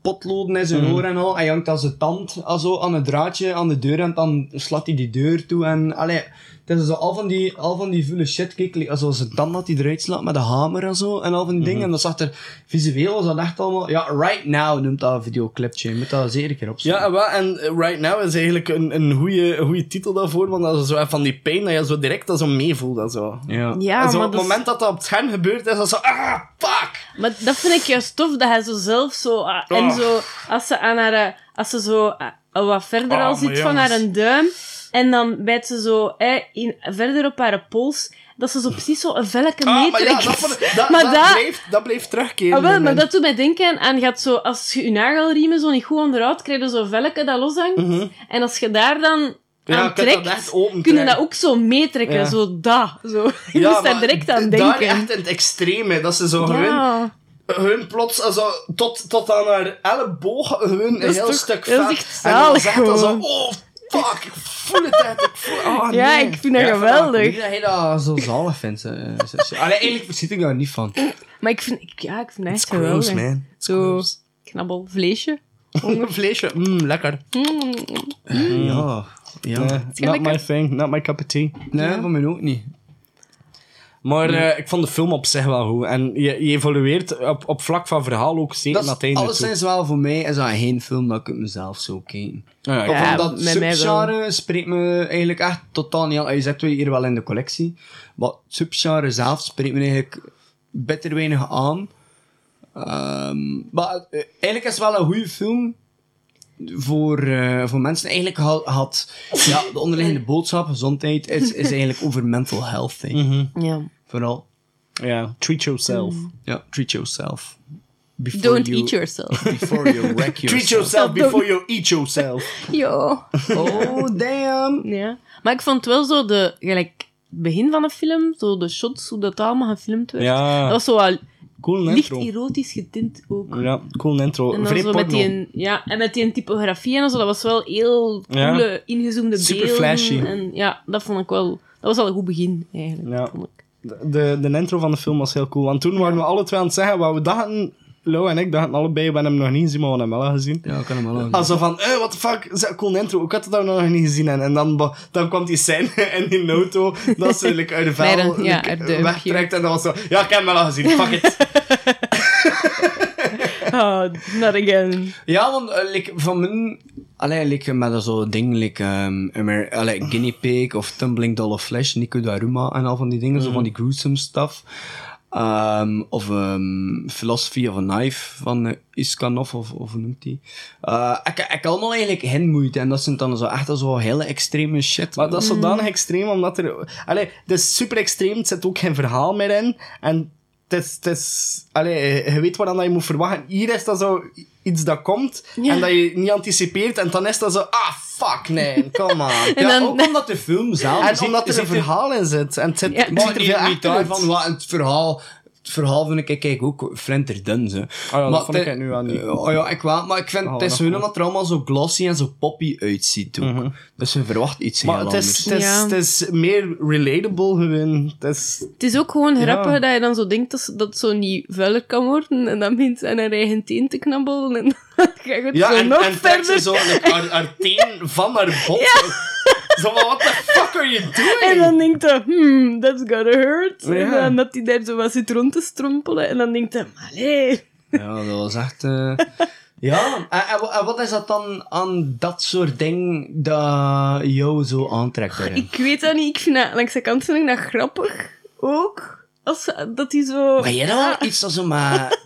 S4: potloden in zijn oor en al. Je hangt dan zijn tand ah, zo aan het draadje aan de deur en dan slaat hij die deur toe. En, allee, het is zo al van die, al van die vuile shit. Kijk, like, als zijn tand dat hij eruit slaat met een hamer en zo. En al van die dingen. En dat zag er visueel was dat echt allemaal... Ja, Right Now noemt dat videoclipje. Je moet dat zeker een keer opzoeken.
S5: Ja, en wel, en eh, Right Now is eigenlijk een, een goede, goede titel daarvoor, want dat is zo van die pijn dat je zo direct dat zo meevoelt. Dat zo.
S4: Ja.
S6: Ja,
S5: en zo
S6: maar
S5: op het
S6: dat is-
S5: moment dat dat op het scherm gebeurt, is dat zo, ah, fuck!
S6: Maar dat vind ik juist tof, dat hij zo zelf zo... ah, En
S5: Oh.
S6: zo, als ze aan haar... eh, Als ze zo ah, wat verder
S5: Oh,
S6: al zit van haar een duim, en dan bijt ze zo eh, in, verder op haar pols, dat ze zo precies zo een velke
S5: Ah, maar ja, dat, dat,
S6: Maar
S5: dat,
S6: dat-
S5: bleef, dat bleef terugkeren.
S6: Ah, wel, maar dat doet mij denken aan, gaat zo, als je je nagelriemen zo niet goed onderhoudt, krijg je zo'n velke dat loshangt.
S5: Mhm.
S6: En als je daar dan
S5: Ja,
S6: trekt,
S5: echt open
S6: kun je
S5: trekken.
S6: dat ook zo meetrekken.
S5: Ja.
S6: Zo dat. Zo. Je
S5: Ja,
S6: moest daar direct aan
S5: d- Daar
S6: denken.
S5: echt in het extreme, dat ze zo
S6: Ja.
S5: Gewoon plots also, tot, tot aan haar elleboog gewoon een heel
S6: toch-
S5: stuk
S6: dat is
S5: vet.
S6: echt
S5: En dan zegt dat zo, oh fuck, ik voel het echt, ik voel, oh,
S6: Ja,
S5: nee.
S6: ik vind dat
S4: Ja,
S6: geweldig.
S4: Dat hij dat zo zalig vindt. eh, zo- Allee, eigenlijk verschiet ik daar niet van.
S6: Maar ik vind, ik, ja, ik vind het echt
S5: It's gross,
S6: geweldig.
S5: man. It's
S6: Zo
S5: gross.
S6: knabbel vleesje.
S5: Vleesje, mm, lekker.
S6: Mm.
S4: Ja. Ja.
S5: Nee, not
S6: lekker.
S5: my thing, not my cup of tea.
S4: Nee, van mij ook niet.
S5: Maar eh, ik vond de film op zich wel goed. En je, je evolueert op, op vlak van verhaal ook zeker
S4: Dat
S5: naar het
S4: is,
S5: einde
S4: alleszins wel voor mij is dat geen film dat ik het mezelf kijken.
S5: Ja,
S4: Of
S6: Ja, wel.
S4: subgenre spreekt me eigenlijk echt totaal niet aan. Je zet we hier wel in de collectie. Maar het subgenre zelf spreekt me eigenlijk bitter weinig aan. Ehm, maar eh, eigenlijk is het wel een goede film voor, eh, voor mensen. Eigenlijk had, had ja, de onderliggende boodschap, gezondheid, is, is eigenlijk over mental health. hè.
S5: Mhm.
S6: Ja.
S4: Vooral.
S5: Ja, treat yourself.
S4: Ja, treat yourself. Before
S6: Don't
S4: you-
S6: eat yourself.
S4: Before you wreck yourself.
S5: Treat yourself before you eat yourself.
S6: Ja.
S4: Oh, damn.
S6: ja. Maar ik vond wel zo de, gelijk, begin van de film, zo de shots, hoe dat allemaal gefilmd werd.
S5: Ja.
S6: Dat was zo wel
S5: Cool
S6: licht
S5: intro.
S6: erotisch getint ook.
S5: Ja, cool intro.
S6: En dan
S5: Vrij
S6: zo met die, ja, en met die typografie en zo, dat was wel heel
S5: Ja.
S6: coole, ingezoomde
S5: Super
S6: beelden.
S5: flashy.
S6: En ja, dat vond ik wel... Dat was al een goed begin, eigenlijk.
S5: Ja.
S6: vond ik.
S5: De, de intro van de film was heel cool. Want toen waren we alle twee aan het zeggen wat we dachten. Lo en ik dachten allebei, we hebben hem nog niet gezien, maar we hebben hem wel gezien.
S4: Ja, ik kan hem wel aan.
S5: Also van, eh, what the fuck, is dat een cool intro. Ik had het daar nog niet gezien. En, en dan, dan kwam die scène in die auto, dat ze like, uit de
S6: dan- ja,
S5: like,
S6: uit de
S5: wegtrekt. En dat was zo, ja, ik heb hem wel al gezien, fuck it.
S6: Oh, not again.
S4: Ja, want eh, like, van mijn... Allee, like, met zo'n ding, like, um, Amer- allee, Guinea Pig of Tumbling Doll of Flesh, Nico Daruma en al van die dingen, zo van die gruesome stuff. Um, of um, Philosophy of a Knife van uh, Iskanov, of, of hoe noemt die? Uh, ik, ik allemaal eigenlijk geen moeite en dat zijn dan zo echt zo hele extreme shit.
S5: Maar dat is zodanig extreem, omdat er... Allee, het is super extreem, het zit ook geen verhaal meer in. En het is... Het is allee, je weet wat dan je moet verwachten. Hier is dat zo iets dat komt,
S6: Ja.
S5: en dat je niet anticipeert, en dan is dat zo... Ah, fuck, nee, kom on.
S6: En
S4: ja,
S6: dan-
S4: ook omdat de film zelf...
S5: En omdat er een verhaal in zit. En het zit,
S6: Ja.
S5: er veel
S4: niet daarvan, wat het verhaal... Het verhaal vind ik, kijk ook flinterdun, ze.
S5: Ah ja, dat vond ik nu wel niet.
S4: oh ja, ik wel, maar ik vind
S5: Oh,
S4: het is
S5: wel.
S4: omdat het er allemaal zo glossy en zo poppy uitziet ook. Dus je verwacht iets heel
S5: Maar het is,
S4: anders.
S5: het, is,
S6: Ja.
S5: het is meer relatable gewoon. Het is,
S6: Het is ook gewoon
S5: Ja.
S6: grappig dat je dan zo denkt dat, dat het zo niet vuiler kan worden. En dan begint ze aan haar eigen teen te knabbelen. En dan gaat het
S5: ja,
S6: zo
S5: en,
S6: nog
S5: en trekt
S6: verder.
S5: ze zo haar, haar teen van haar bot. Zo van, what the fuck are you doing?
S6: En dan denkt hij, hmm, that's gotta hurt. En dan dat hij daar zo wat zit rond te strompelen. En dan denkt hij, allee.
S4: Ja, dat was echt... eh, Ja, en, en wa- en wat is dat dan aan dat soort ding dat jou zo aantrekt?
S6: Ik weet dat niet. Ik vind dat, langs de kant vind ik dat grappig. Ook. Als, dat hij zo...
S4: Maar jij dat wel iets dat zo maar...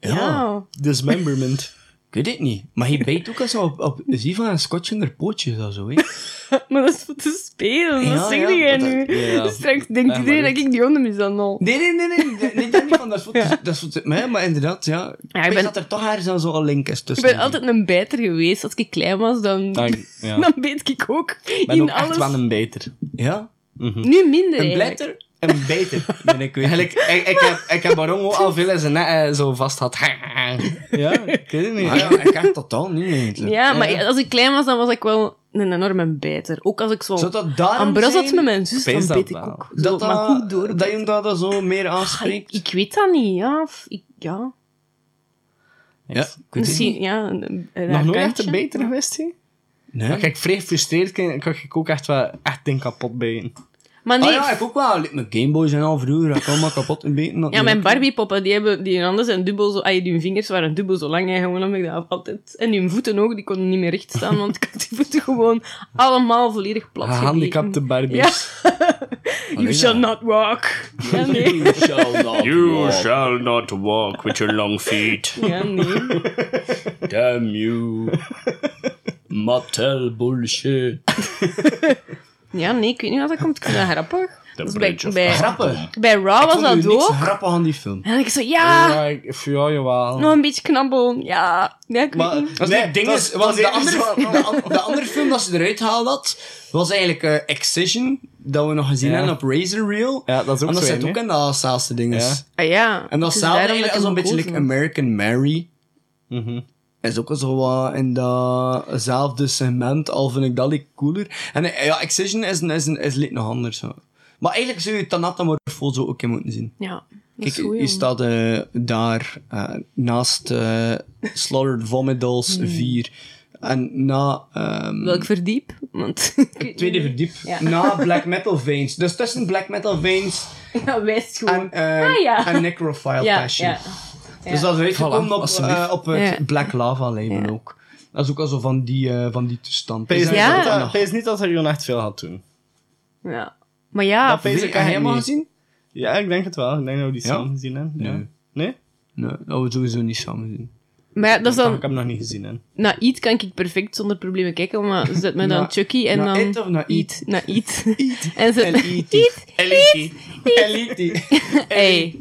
S4: Ja,
S6: Ja.
S5: Dismemberment.
S4: Ik weet het niet. Maar je bijt ook al zo op, op zie van een scotch in haar pootjes of zo, hè?
S6: Maar dat is voor te spelen.
S4: Ja,
S6: dat zeg
S4: ja,
S6: jij
S4: dat-
S6: nu.
S5: ja.
S6: Straks denkt
S5: Ja,
S6: iedereen dat ik die honden mishandel.
S4: Nee, nee, nee, nee, nee, nee, dat niet van, dat is voor, dat is voor maar inderdaad, ja. Ik
S6: ik ben-
S4: dat er toch ergens zo een link is
S6: Ik
S4: tussen.
S6: ben altijd een bijter geweest. Als ik klein was, dan,
S5: Ja, ik- ja.
S6: dan beet ik ook
S5: Ik ben
S6: in
S5: ook echt wel een beter.
S4: Ja?
S6: Nu minder
S4: Een blijter?
S5: Een beter.
S4: Ben ik weet.
S5: Eigenlijk, ik, ik, heb, ik heb waarom ook al veel in zijn nek eh, zo vast had. ja, ik weet het niet.
S4: Ja, ik krijg totaal niet eigenlijk.
S6: Ja, maar als ik klein was, dan was ik wel een enorme bijter. Ook als ik zo
S4: Zou dat daarom zijn
S6: met mijn zus,
S5: Ik
S6: dan
S5: weet dat
S6: beet ik
S5: wel.
S6: ook. Zo,
S4: dat,
S6: maar goed door.
S4: dat je dat zo meer
S6: Ah, ik,
S4: aanspreekt?
S6: ik weet dat niet, ja. Of ik, ja.
S4: ja, ik weet het
S6: Misschien,
S4: niet.
S6: ja. Een, een
S5: Nog nooit echt
S6: kantje.
S5: een beter geweest, hè?
S4: Nee.
S5: Als ik vrij gefrustreerd kan, kan ik ook echt wel echt ding kapot bijten.
S6: Maar nee,
S4: Ah ja, ik ook wel. Mijn Gameboys en al vroeger, allemaal kapot in beten.
S6: Ja, mijn Barbie-poppen, die hebben, die handen zijn dubbel zo, ah, die vingers waren dubbel zo lang, en gewoon heb ik dat altijd. En hun voeten ook, die konden niet meer recht staan, want ik had die voeten gewoon allemaal volledig plat
S5: Gehandicapte
S6: gebeten.
S5: Barbies.
S6: You shall not walk. Ja, nee.
S4: You shall not
S5: You shall not walk with your long feet.
S6: Ja, nee.
S4: Damn you. Mattel bullshit.
S6: Ja, nee, ik weet niet wat dat komt. Ik vind dat grappig. Dat is bij, bij,
S4: Grappig.
S6: bij Raw was dat ook.
S4: grappig aan die film.
S6: En dan denk ik zo, ja,
S5: Ja, ik, ja, jawel.
S6: nog een beetje knabbelen. Ja, ja ik weet
S5: Maar-
S6: niet.
S4: Als
S5: Nee,
S4: het ding
S5: dat
S4: is,
S5: dat
S4: de andere, de, de film dat ze eruit haalde had, was eigenlijk eh, Excision, dat we nog gezien
S5: Ja.
S4: hebben op Razor Reel.
S5: Ja, dat is ook
S4: en dat zit
S5: een,
S4: ook in datzelfde ding.
S5: Ja.
S6: Ah ja.
S4: En dat
S6: is
S4: eigenlijk zo'n beetje like American Mary.
S5: Mhm.
S4: Is ook zo wat in datzelfde segment, al vind ik dat like cooler. En eh, ja, Excision is, een- is, een- is nog anders. Zo. Maar eigenlijk zou je Thanatomorphoso ook in moeten zien.
S6: Ja, dat
S4: Kijk,
S6: is goed,
S4: je staat eh, daar eh, naast eh Slaughtered
S6: Hmm.
S4: 4. En na... ehm,
S6: Welk verdiep? Want ik
S4: het tweede verdiep.
S6: Ja.
S4: Na Black Metal Veins. Dus tussen Black Metal Veins
S6: Ja, wijst gewoon.
S4: en, eh,
S6: Ah, ja.
S4: en Necrophile
S6: ja,
S4: Passion. Dus dat is uitgekomen
S5: Voilà,
S4: op, eh, op het
S6: Ja.
S4: Black Lava label
S6: Ja.
S4: ook. Dat is ook al zo van die, eh, van die toestand.
S5: Pees niet,
S6: Ja.
S5: pees niet dat er gewoon echt veel gaat doen.
S6: ja. Maar ja,
S5: Dat pees ik
S4: helemaal
S5: niet.
S4: gezien?
S5: Ja, ik denk het wel. Ik denk dat we die
S4: Ja?
S5: samen gezien hebben. Ja.
S4: Nee.
S5: Nee?
S4: Nee, dat we sowieso niet samen zien.
S6: maar ja, dat is
S5: Ik
S6: dan...
S5: heb hem nog niet gezien. Hè.
S6: Na Eat kan ik perfect zonder problemen kijken, maar zet me dan Chucky en
S4: na
S6: dan...
S4: It of na Eat?
S6: Na Eat. En zet
S4: En
S6: me...
S4: E.T.
S6: Eat.
S5: Elite.
S6: Hey.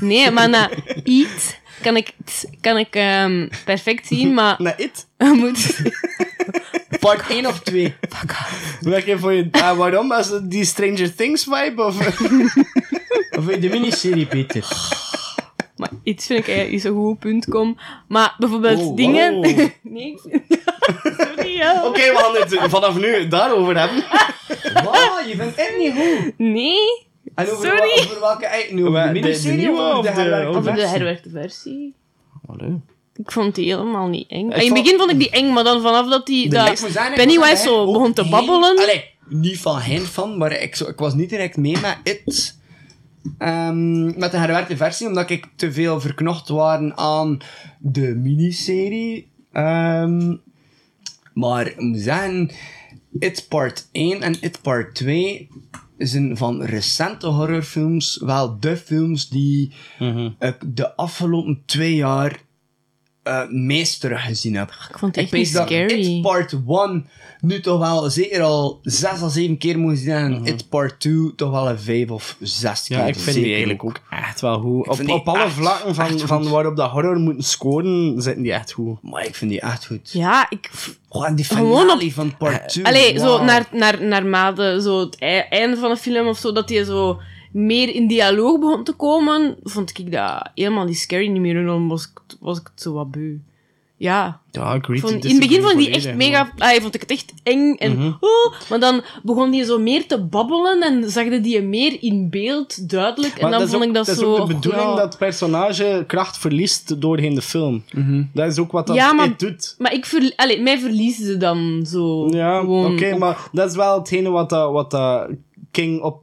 S6: Nee, maar na Eat kan ik, kan ik ehm, perfect zien, maar...
S5: Na it?
S6: je moet...
S4: Part 1 of 2?
S5: Welke voor je... Ah, waarom? Als het die Stranger Things vibe? Of...
S4: Of de miniserie, Peter?
S6: Maar iets vind ik eigenlijk niet zo goed, punt kom. Maar bijvoorbeeld
S5: Oh,
S6: dingen...
S5: wow.
S6: nee, ik vind... Sorry, ja.
S5: Oké, we gaan het vanaf nu daarover hebben.
S4: Wow, je vindt het niet goed.
S6: Nee,
S4: En over,
S6: Sorry.
S4: wa- over welke... eh, Nu over de
S5: de- de
S4: miniserie
S5: nieuwe
S4: of over de
S5: de-
S4: herwerkte
S6: Over de
S4: versie?
S6: herwerkte versie.
S5: Allee.
S6: Ik vond die helemaal niet eng.
S5: Ik
S6: in het begin vond ik die eng, maar dan vanaf dat die...
S4: De
S6: dat Pennywise zo begon te babbelen.
S4: Allee, niet van hen van, maar ik, zo, ik was niet direct mee met It. Ehm, met de herwerkte versie, omdat ik te veel verknocht waren aan de miniserie. Ehm, maar ik moet zeggen, It Part 1 en It Part 2 zijn van recente horrorfilms wel de films die ik de afgelopen twee jaar eh meest teruggezien heb.
S6: Ik vond het echt
S4: pees
S6: niet
S4: dat ik
S6: scary.
S4: It Part 1 nu toch wel zeker al zes à zeven keer moet zien en It Part 2 toch wel een vijf of zes keer.
S5: Ja, ik vind die eigenlijk ook echt wel goed. Op,
S4: die
S5: alle
S4: echt-
S5: vlakken van, van waarop dat horror moet scoren, zitten die echt goed.
S4: Maar ik vind die echt goed.
S6: Ja, ik...
S4: Oh, en die
S6: Gewoon
S4: finale
S6: op-
S4: van Part 2.
S6: Allee, zo naar, naar, naarmate zo het ei- einde van de film of zo, dat hij zo meer in dialoog begon te komen, vond ik dat helemaal niet scary niet meer. En dan was ik, was ik het zo wat beu. Ja.
S5: Ja, ik weet
S6: Vond-
S5: het.
S6: in het begin vond ik die
S5: volledig,
S6: echt mega... Ah, vond ik het echt eng en...
S5: Mhm.
S6: oh, maar dan begon die zo meer te babbelen en zag je die meer in beeld, duidelijk. En dan
S5: dat is
S6: vond
S5: ook,
S6: ik dat,
S5: dat is
S6: zo...
S5: ook de bedoeling
S6: ja.
S5: dat het personage kracht verliest doorheen de film. Dat is ook wat dat
S6: Ja, maar-
S5: het doet.
S6: Maar ik Allee, mij verliezen ze dan zo.
S5: Ja, oké, maar dat is wel hetgene wat, dat, wat dat King op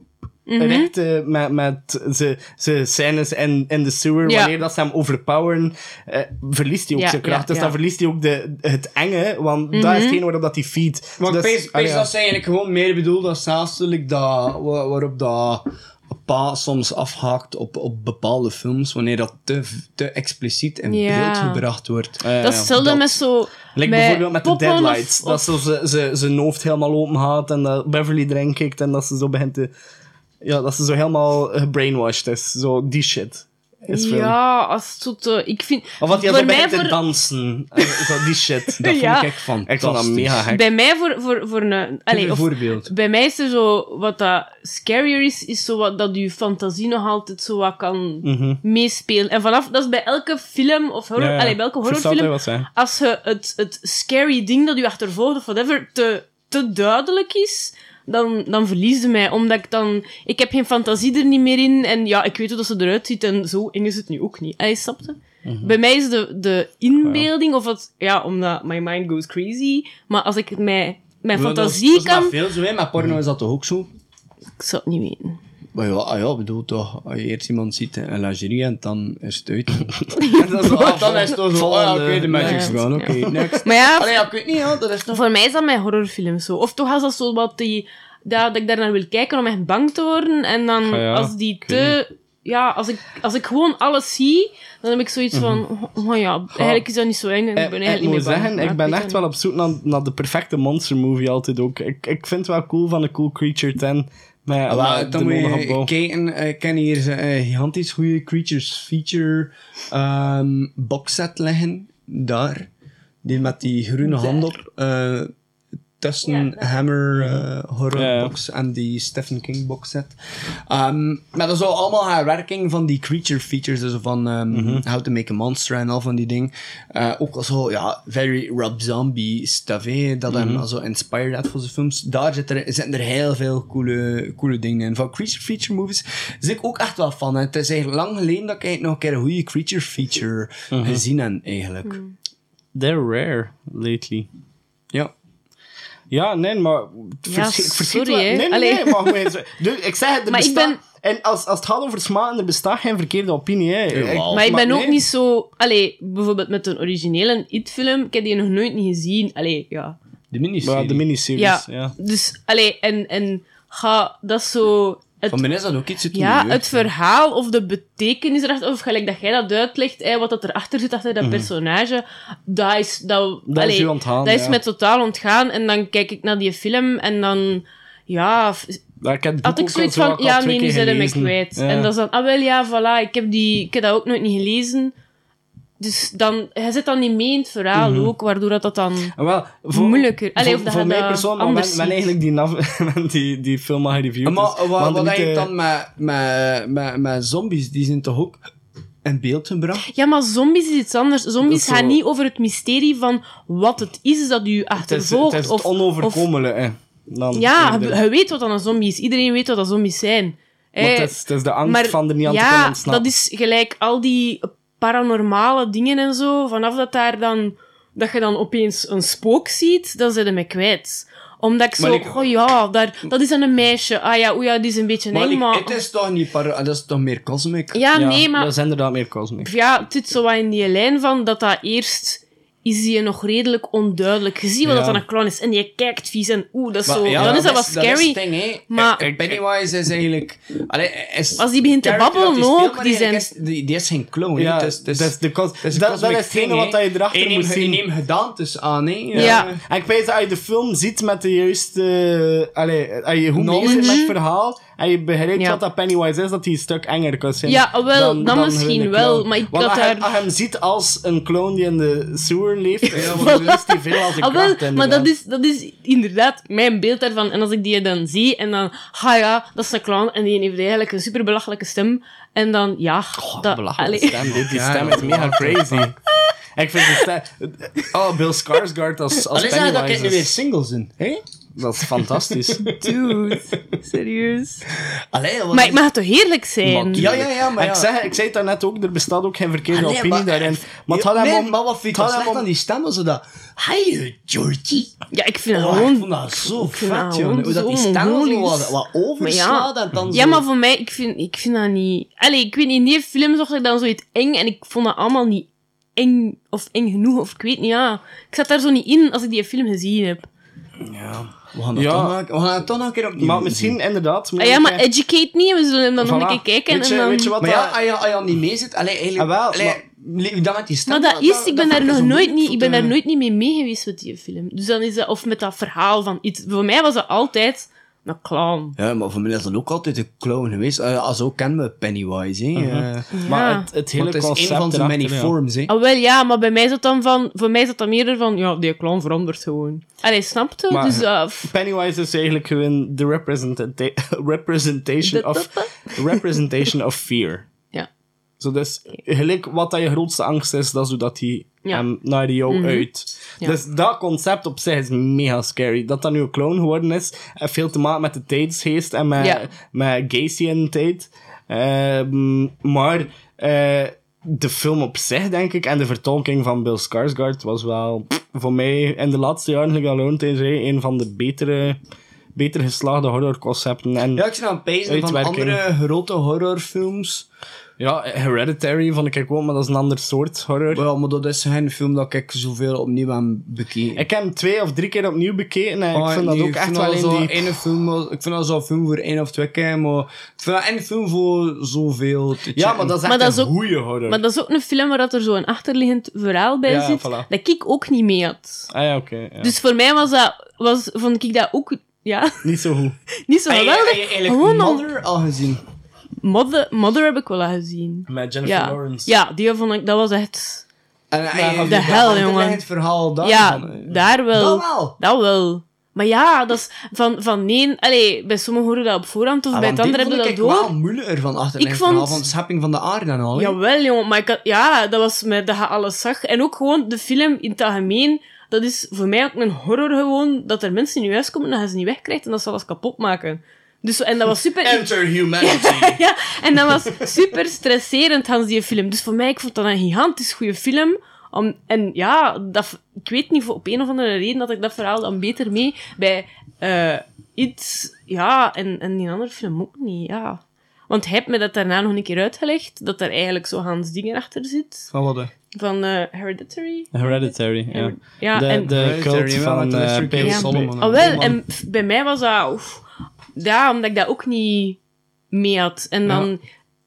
S5: Rechte met, met zijn zijn scènes in, in de sewer,
S6: Ja.
S5: wanneer dat ze hem overpoweren, eh, verliest hij ook
S6: Ja,
S5: zijn kracht.
S6: ja,
S5: dus
S6: ja.
S5: dan verliest hij ook de, het enge, want dat is
S6: Mhm.
S5: hetgene waarop dat hij feed.
S4: Maar
S5: dus,
S4: ik pees,
S5: ah,
S4: dat ze eigenlijk gewoon meer bedoeld als zelfstelijk dat, wa- waarop dat pa soms afhaakt op, op bepaalde films, wanneer dat te, te expliciet in
S6: Ja.
S4: beeld gebracht wordt.
S5: Ah,
S6: Dat is
S4: dat-
S6: met zo...
S5: Like
S6: met
S5: bijvoorbeeld met de
S6: of-
S5: Deadlights.
S6: of-
S5: Dat zo ze- ze- zijn hoofd helemaal open gaat en dat Beverly erin kijkt en dat ze zo begint te... Ja, dat ze zo helemaal gebrainwashed is. Zo die shit. Is film.
S6: Ja, als het te... Ik vind...
S5: Of wat hij
S6: voor mij
S5: begint te
S6: voor-
S5: dansen. Eh, zo die shit. Dat vond
S6: Ja.
S5: ik fantastisch. Ik vond dat mega.
S6: Bij mij voor, voor, voor een... Allee,
S4: een
S6: of,
S4: voorbeeld.
S6: bij mij is er zo... Wat dat scarier is, is zo wat dat je fantasie nog altijd zo wat kan
S5: Mhm.
S6: meespelen. En vanaf... Dat is bij elke film of horror...
S5: Ja, ja.
S6: Allee, bij elke horrorfilm... Als je het, het scary ding dat je achtervolgt of whatever te, te duidelijk is... Dan, dan verlies je mij, omdat ik dan... Ik heb geen fantasie er niet meer in. En ja, ik weet hoe dat ze eruit ziet. En zo eng is het nu ook niet. Hij snapte?
S5: Mhm.
S6: Bij mij is de, de inbeelding, of het... Ja, omdat my mind goes crazy. Maar als ik het mij, mijn
S4: Maar dat is-
S6: fantasie
S4: dat is
S6: kan...
S4: veel zo, hè. Met porno is dat toch ook zo?
S6: Ik zou het niet weten.
S4: Maar ja, ah ja, bedoel toch, als je eerst iemand ziet in lingerie en dan is het uit. dat is ah, dan is het toch zo, ah ja, oké, de magic's
S6: Ja.
S4: gaan, oké, next.
S6: Maar ja,
S4: Allee, ja, ik weet niet, ja, dat is toch...
S6: Voor mij is dat mijn horrorfilms zo. Of toch als dat zo wat die... Dat, dat ik daar naar wil kijken om echt bang te worden. En dan
S5: Ah ja,
S6: als die te... Ja, als ik, als ik gewoon alles zie, dan heb ik zoiets van... Oh, oh ja, eigenlijk is dat niet zo eng. en Ik ben
S5: Ik,
S6: eigenlijk
S5: ik
S6: niet
S5: moet
S6: meer bang.
S5: zeggen, ik ben echt wel op zoek naar, naar de perfecte monster movie altijd ook. Ik, ik vind het wel cool van de Cool Creature 10. Met,
S4: Ah,
S5: met
S4: dan moet je kijken, eh, ik ken hier een eh, gigantisch goede Creatures Feature ehm boxset liggen, daar. Die met die groene hand op. eh, tussen Hammer eh, horror
S5: Ja, ja.
S4: box en die Stephen King box set. Ehm, maar dat is al allemaal herwerking van die creature features, dus van ehm,
S5: Mhm.
S4: How to Make a Monster en al van die dingen. Eh, ook al zo, ja, very Rob Zombie stuff, dat hem
S5: Mhm.
S4: zo inspired had voor zijn films. Daar zit er, zitten er heel veel coole, coole dingen in. Van creature feature movies zit ik ook echt wel van. Het is eigenlijk lang geleden dat ik eigenlijk nog een keer een goede creature feature
S5: Mhm.
S4: gezien heb, eigenlijk.
S5: They're rare lately.
S4: Ja.
S5: Nee, maar...
S6: Ja,
S5: vers- ik verschiet
S6: sorry,
S5: wel-
S6: hè.
S5: Nee, nee, nee, maar dus, ik zeg het, er
S6: Maar ik
S5: bestaat...
S6: ben-
S5: En als, als het gaat over smaken, er bestaat geen verkeerde opinie, hè. Ik-
S6: Maar ik ben ook
S5: nee.
S6: niet zo... Allee, bijvoorbeeld met een originele It-film, ik heb die nog nooit niet gezien. Allee, ja.
S4: De miniserie.
S5: Maar de miniseries,
S6: Ja,
S5: ja.
S6: dus... Allee, en... en ga, dat is zo... Het,
S4: Van mij is dat ook iets
S6: ja, het verhaal of de betekenis erachter, of gelijk dat jij dat uitlegt, hè, wat dat erachter zit, achter dat
S5: Mhm.
S6: personage, dat is... Dat,
S5: Dat is
S6: allee,
S5: ontgaan,
S6: Dat is mij totaal ontgaan. En dan kijk ik naar die film en dan... Ja, had ik zoiets van, ja, nee, nu zijn we
S5: gelezen.
S6: kwijt.
S5: Ja.
S6: En dat is dan, ah wel, ja, voilà, ik heb, die, ik heb dat ook nooit niet gelezen. Dus dan, hij zit dan niet mee in het verhaal
S5: Mhm.
S6: ook, waardoor dat, dat dan
S5: Ah, Wel, voor,
S6: moeilijker... Allee,
S5: voor,
S6: dat
S5: voor mij
S6: dat
S5: persoonlijk, men
S6: ziet.
S5: eigenlijk die, nav- die, die film.
S4: Maar
S5: dus
S4: wat, wat denk je dan met, met, met, met zombies? Die zijn toch ook in beeld gebracht?
S6: Ja, maar zombies is iets anders. Zombies
S5: Dat is
S6: gaan
S5: zo-
S6: niet over het mysterie van wat het is dat u
S5: Het is,
S6: achtervolgt.
S5: het is
S6: of,
S5: het onoverkomelijke. Dan
S6: Ja, je, weet wat dan een zombie is. Iedereen weet wat dat zombies zijn.
S5: Want
S6: Eh,
S5: het is, het is de angst
S6: maar
S5: van er niet aan te kunnen
S6: Ja,
S5: ontsnappen.
S6: dat is gelijk al die paranormale dingen en zo. Vanaf dat daar dan... Dat je dan opeens een spook ziet, dan zit je me kwijt. Omdat ik zo...
S4: ik-
S6: Oh ja, daar, dat is dan een meisje. Ah ja, oeh ja, die is een beetje
S4: Maar
S6: eng,
S4: ik-
S6: maar...
S4: het is toch niet para... Dat is toch meer cosmic?
S6: Ja, nee, maar...
S5: Dat is inderdaad meer cosmic.
S6: Ja, het zit zo wat in die lijn van dat dat eerst is die nog redelijk onduidelijk. Je ziet wel
S5: Ja.
S6: dat dat een clown is en je kijkt vies en oeh, dat is
S4: Maar
S6: zo...
S4: ja,
S6: dan is dat wat
S4: is-
S6: scary.
S4: Dat is ding,
S6: maar
S4: Pennywise is eigenlijk... Allee, is
S6: Als die begint te babbelen ook, die zijn-
S4: is- die, die is geen clown.
S5: Ja,
S4: is- het is-
S5: dat is de
S4: is
S5: dat- is hetgene wat je erachter
S4: Je neemt-
S5: moet zien.
S4: Je neemt gedaantes aan, hè.
S6: Ja.
S5: En ik weet dat als je de film ziet met de juiste... allee, als je
S4: Knowledge.
S5: bezig met het verhaal en je begrijpt
S6: Ja.
S5: wat dat Pennywise is, dat hij een stuk enger kan zijn.
S6: Ja, wel,
S5: dan,
S6: dan
S5: dan
S6: misschien wel, maar ik
S5: Want
S6: had
S5: als, je-
S6: daar-
S5: als je hem ziet als een clown die in de sewer leeft, dan is hij veel als een
S6: Ah, wel,
S5: kracht,
S6: maar dat is, dat is inderdaad mijn beeld daarvan. En als ik die dan zie en dan, ha ja, dat is een clown en die heeft eigenlijk een super belachelijke stem. En dan, ja, dat,
S5: belachelijke
S6: allee.
S5: stem. dit- Die stem
S4: ja.
S5: is mega crazy. Ik vind de stem... Oh, Bill Skarsgård als, als
S4: Allee, zeg dat ik
S5: Pennywise
S4: nu
S5: is-
S4: weer singles in. Hè?
S5: Dat is fantastisch.
S6: Dude, serieus.
S4: Allee,
S6: Maar het mag toch heerlijk zijn?
S4: Ja, ja, ja, maar
S5: ik,
S4: ja.
S5: zeg, ik zei het daarnet ook, er bestaat ook geen verkeerde opinie
S4: maar-
S5: daarin. Maar het
S4: Ja,
S5: had hem
S4: nee,
S5: om-
S4: maar wat vind
S5: het
S4: je
S5: had hem
S4: slecht
S5: om-
S4: aan die stemmen? Zodat... Hi, Georgie.
S6: Ja, ik vind het
S4: Oh, ik
S6: gewoon...
S4: vond dat zo
S6: dat
S4: vet, jongen. Hoe dat die
S6: zo
S4: stem zo wat, wat overslaat en dan
S6: Ja,
S4: zo...
S6: maar voor mij, ik vind, ik vind dat niet... Allee, ik weet niet, in die film zag ik dan zoiets eng en ik vond dat allemaal niet eng of eng genoeg, of ik weet niet, ja. Ik zat daar zo niet in als ik die film gezien heb.
S4: We gaan dat
S5: Ja.
S4: toch nog- we gaan het toch nog een keer opnieuw
S5: Maar
S4: doen.
S5: misschien inderdaad...
S6: Ah ja, maar
S5: eh,
S6: educate niet, we zullen hem dan nog
S5: voilà.
S6: een keer kijken
S5: Weet je,
S6: en dan...
S5: weet je wat
S4: Maar ja, als je, als je al niet mee zit, allee, eigenlijk...
S5: Ah, wel,
S4: allee,
S5: maar-
S4: dat met die stem...
S6: Maar dat is, ik ben daar nog nooit niet, ik ben daar nooit niet mee mee geweest met die film. Dus dan is dat, of met dat verhaal van iets. Voor mij was dat altijd een clown.
S4: Ja, maar voor mij is dat ook altijd een clown geweest. Uh, als ook kennen we Pennywise, hè. eh.
S5: Maar
S6: Ja.
S5: het, het hele
S4: Want het is
S5: concept
S4: een van zijn many forms, hè.
S6: Ah, wel ja, maar bij mij is dat dan van, voor mij is dat dan meer van, ja, die clown verandert gewoon. Allee, snapte?
S5: Maar-
S6: Dus, uh,
S5: Pennywise is eigenlijk gewoon de representata- representation,
S6: Dat-
S5: of, representation of fear.
S6: ja.
S5: Zo dus, gelijk wat dat je grootste angst is, dat is hoe dat hij
S6: Ja.
S5: hem naar jou
S6: Mhm.
S5: uit.
S6: Ja.
S5: Dus dat concept op zich is mega scary. Dat dat nu een clown geworden is, heeft veel te maken met de tijdsgeest en met,
S6: Ja.
S5: met Gacy in de tijd. Ehm, maar eh, de film op zich, denk ik, en de vertolking van Bill Skarsgård was wel voor mij in de laatste jaren, gelijk Alone een van de betere, beter geslaagde horrorconcepten. En
S4: Ja, ik zie aan het van andere grote horrorfilms.
S5: Ja, Hereditary vond ik ook, maar dat is een ander soort horror.
S4: Ja, maar dat is geen film dat ik zoveel opnieuw heb bekeken.
S5: Ik heb hem twee of drie keer opnieuw bekeken en
S4: Oh,
S5: ik vind dat ook echt wel in
S4: zo
S5: die...
S4: ene film, ik vind dat zo'n film voor één of twee keer, maar ik vind dat één film voor zoveel te
S5: Ja, maar dat is echt
S6: Maar dat is
S5: een
S6: ook-
S5: goeie horror.
S6: maar dat is ook een film waar dat er zo'n achterliggend verhaal bij
S5: Ja,
S6: zit,
S5: voilà.
S6: dat ik ook niet mee had.
S5: Ah ja, oké. ja.
S6: Dus voor mij was dat, was, vond ik dat ook, ja,
S5: Niet zo goed.
S6: niet zo
S4: Heb je-
S6: geweldig. Gewoon
S4: Mother al gezien?
S6: Mother, Mother heb ik wel gezien.
S5: Met Jennifer
S6: Ja,
S5: Lawrence.
S6: ja die vond ik, dat was echt...
S4: En, en,
S6: de hel, jongen.
S4: Het verhaal daar
S6: ja, daar wel.
S4: Dat wel.
S6: Dat wel. Maar ja, dat is van, van nee... Allee, bij sommigen horen dat op voorhand, of
S4: Ah,
S6: bij het andere hebben
S4: vond
S6: dat
S4: ik
S6: door.
S4: wel moeilijker van achter
S6: Ik
S4: het
S6: vond-
S4: verhaal van de schepping van de aarde en al. hè.
S6: Jawel, jongen. Maar ik had, ja, dat was met dat je alles zag. En ook gewoon de film in het algemeen. Dat is voor mij ook een horror gewoon. Dat er mensen in je huis komen en dat je ze niet wegkrijgt en dat ze alles kapot maken. Dus, en dat was super...
S5: Enter humanity.
S6: ja, en dat was super stresserend, Hans, die film. Dus voor mij, ik vond dat een gigantisch goede film. Om, en ja, dat, ik weet niet, voor- op een of andere reden dat ik dat verhaal dan beter mee. Bij eh iets, ja, en, en die andere film ook niet, ja. Want hij heeft me dat daarna nog een keer uitgelegd, dat er eigenlijk zo Hans dingen achter zit.
S4: Van wat?
S6: Van eh, Hereditary.
S5: Hereditary, ja.
S6: Ja,
S5: de,
S6: en-
S5: de cult van Peter
S4: King
S6: Ja.
S4: Solomon.
S6: Oh, wel, en bij mij was dat... oef, ja, omdat ik dat ook niet mee had. En dan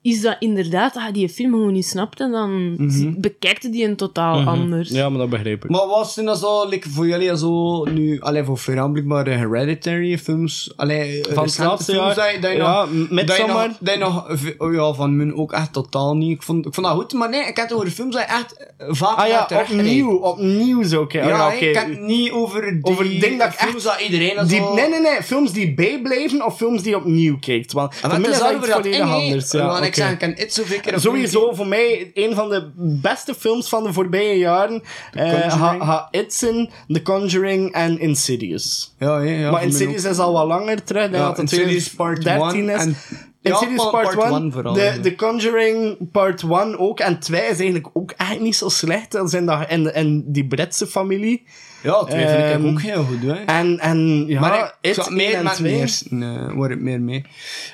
S6: is dat inderdaad, dat je die film gewoon niet snapt en dan
S4: Mhm.
S6: bekijkt die een totaal
S5: Mhm.
S6: anders.
S5: Ja, maar dat begreep ik.
S4: Maar wat zijn dat zo, like, voor jullie zo nu, alleen voor voornamelijk hereditary films, alleen
S5: Van het laatste jaar,
S4: dat je,
S5: ja,
S4: nog, dat
S5: Midsommar.
S4: nog, je oh ja, van mun ook echt totaal niet. Ik vond, ik vond dat goed, maar nee, ik heb het over films dat je echt eh, vaak
S5: Ah ja, opnieuw, opnieuw zo. oké.
S4: Ja,
S5: Ah, ja,
S4: ik heb het niet over die
S5: Over het ding dat ik
S4: films dat iedereen dat
S5: Die,
S4: zo...
S5: nee, nee, nee. Films die bijblijven of films die opnieuw kijkt. Want
S4: En is
S5: is
S4: dat
S5: dat
S4: over dat
S5: anders. Ja,
S4: Want ik
S5: oké.
S4: zeg, ik kan het zoveel keer
S5: Sowieso voor mij een van de beste films van de voorbije jaren.
S4: Conjuring.
S5: ha, ha It in, The Conjuring en Insidious.
S4: Ja, ja, ja.
S5: maar Insidious is al wat langer terug.
S4: Ja, Insidious part
S5: 13
S4: one
S5: is.
S4: en
S5: Insidious Part
S4: part
S5: 1,
S4: one vooral,
S5: de,
S4: ja.
S5: The Conjuring Part 1 ook. En 2 is eigenlijk ook echt niet zo slecht. Dat zijn dat in, in die Britse familie.
S4: Ja, twee vind ik
S5: Ehm,
S4: ook heel goed, hè.
S5: En, en ja,
S4: maar ik,
S5: 1
S4: meer
S5: en
S4: met
S5: 2.
S4: meer, nee, waar ik meer mee.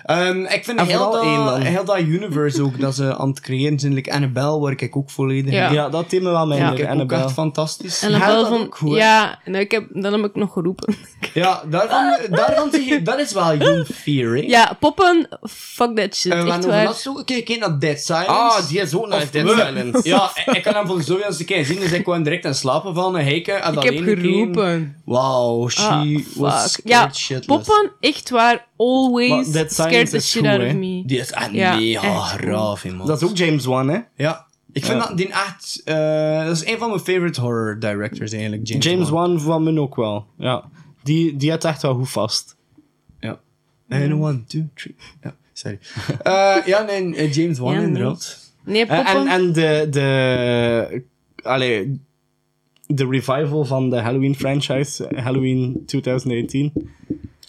S4: Ehm, ik vind
S5: En
S4: heel dat, heel dat universe ook, dat ze aan het creëren zijn. Like Annabelle, waar ik ook volledig
S6: Ja.
S4: in.
S5: Ja, dat thema wel
S4: Ja,
S5: minder.
S4: ik ook
S5: Annabelle.
S4: echt fantastisch. Dat
S6: van,
S4: ook goed, hè.
S6: ja, nou, ik heb, dan heb ik nog geroepen.
S4: Ja, daarvan, daarvan zeg je, dat is wel Young Fear, hè.
S6: Ja, poppen, fuck that shit,
S4: En we
S6: echt waar.
S4: laatst ook een keer kijken naar Dead Silence.
S5: Ah, die is ook naar Dead. Silence.
S4: Ja, ik kan hem zoveel eens een keer zien, dus ik kwam direct aan slapen van en heken. en
S6: Ik heb
S4: alleen een keer-
S6: geroepen.
S4: Wauw, she
S6: Ah,
S4: was scared
S6: Ja,
S4: shitless.
S6: poppen, echt waar, always scared the shit
S5: goed,
S6: out of me.
S4: Die is echt
S6: Ja,
S4: mega graaf, man.
S5: Dat is ook James Wan, hè?
S4: Ja. Ik vind
S5: Ja.
S4: dat die echt... eh, dat is een van mijn favorite horror directors, eigenlijk. James,
S5: James
S4: Wan.
S5: Wan van me ook wel. Ja. Die, die had echt wel goed vast.
S4: Ja. En one, two, three. Ja, sorry. Eh, ja, nee, eh, James Wan, inderdaad.
S6: Nee,
S5: En,
S6: poppen.
S5: en, en de, de, allee, de revival van de Halloween franchise, Halloween 2018,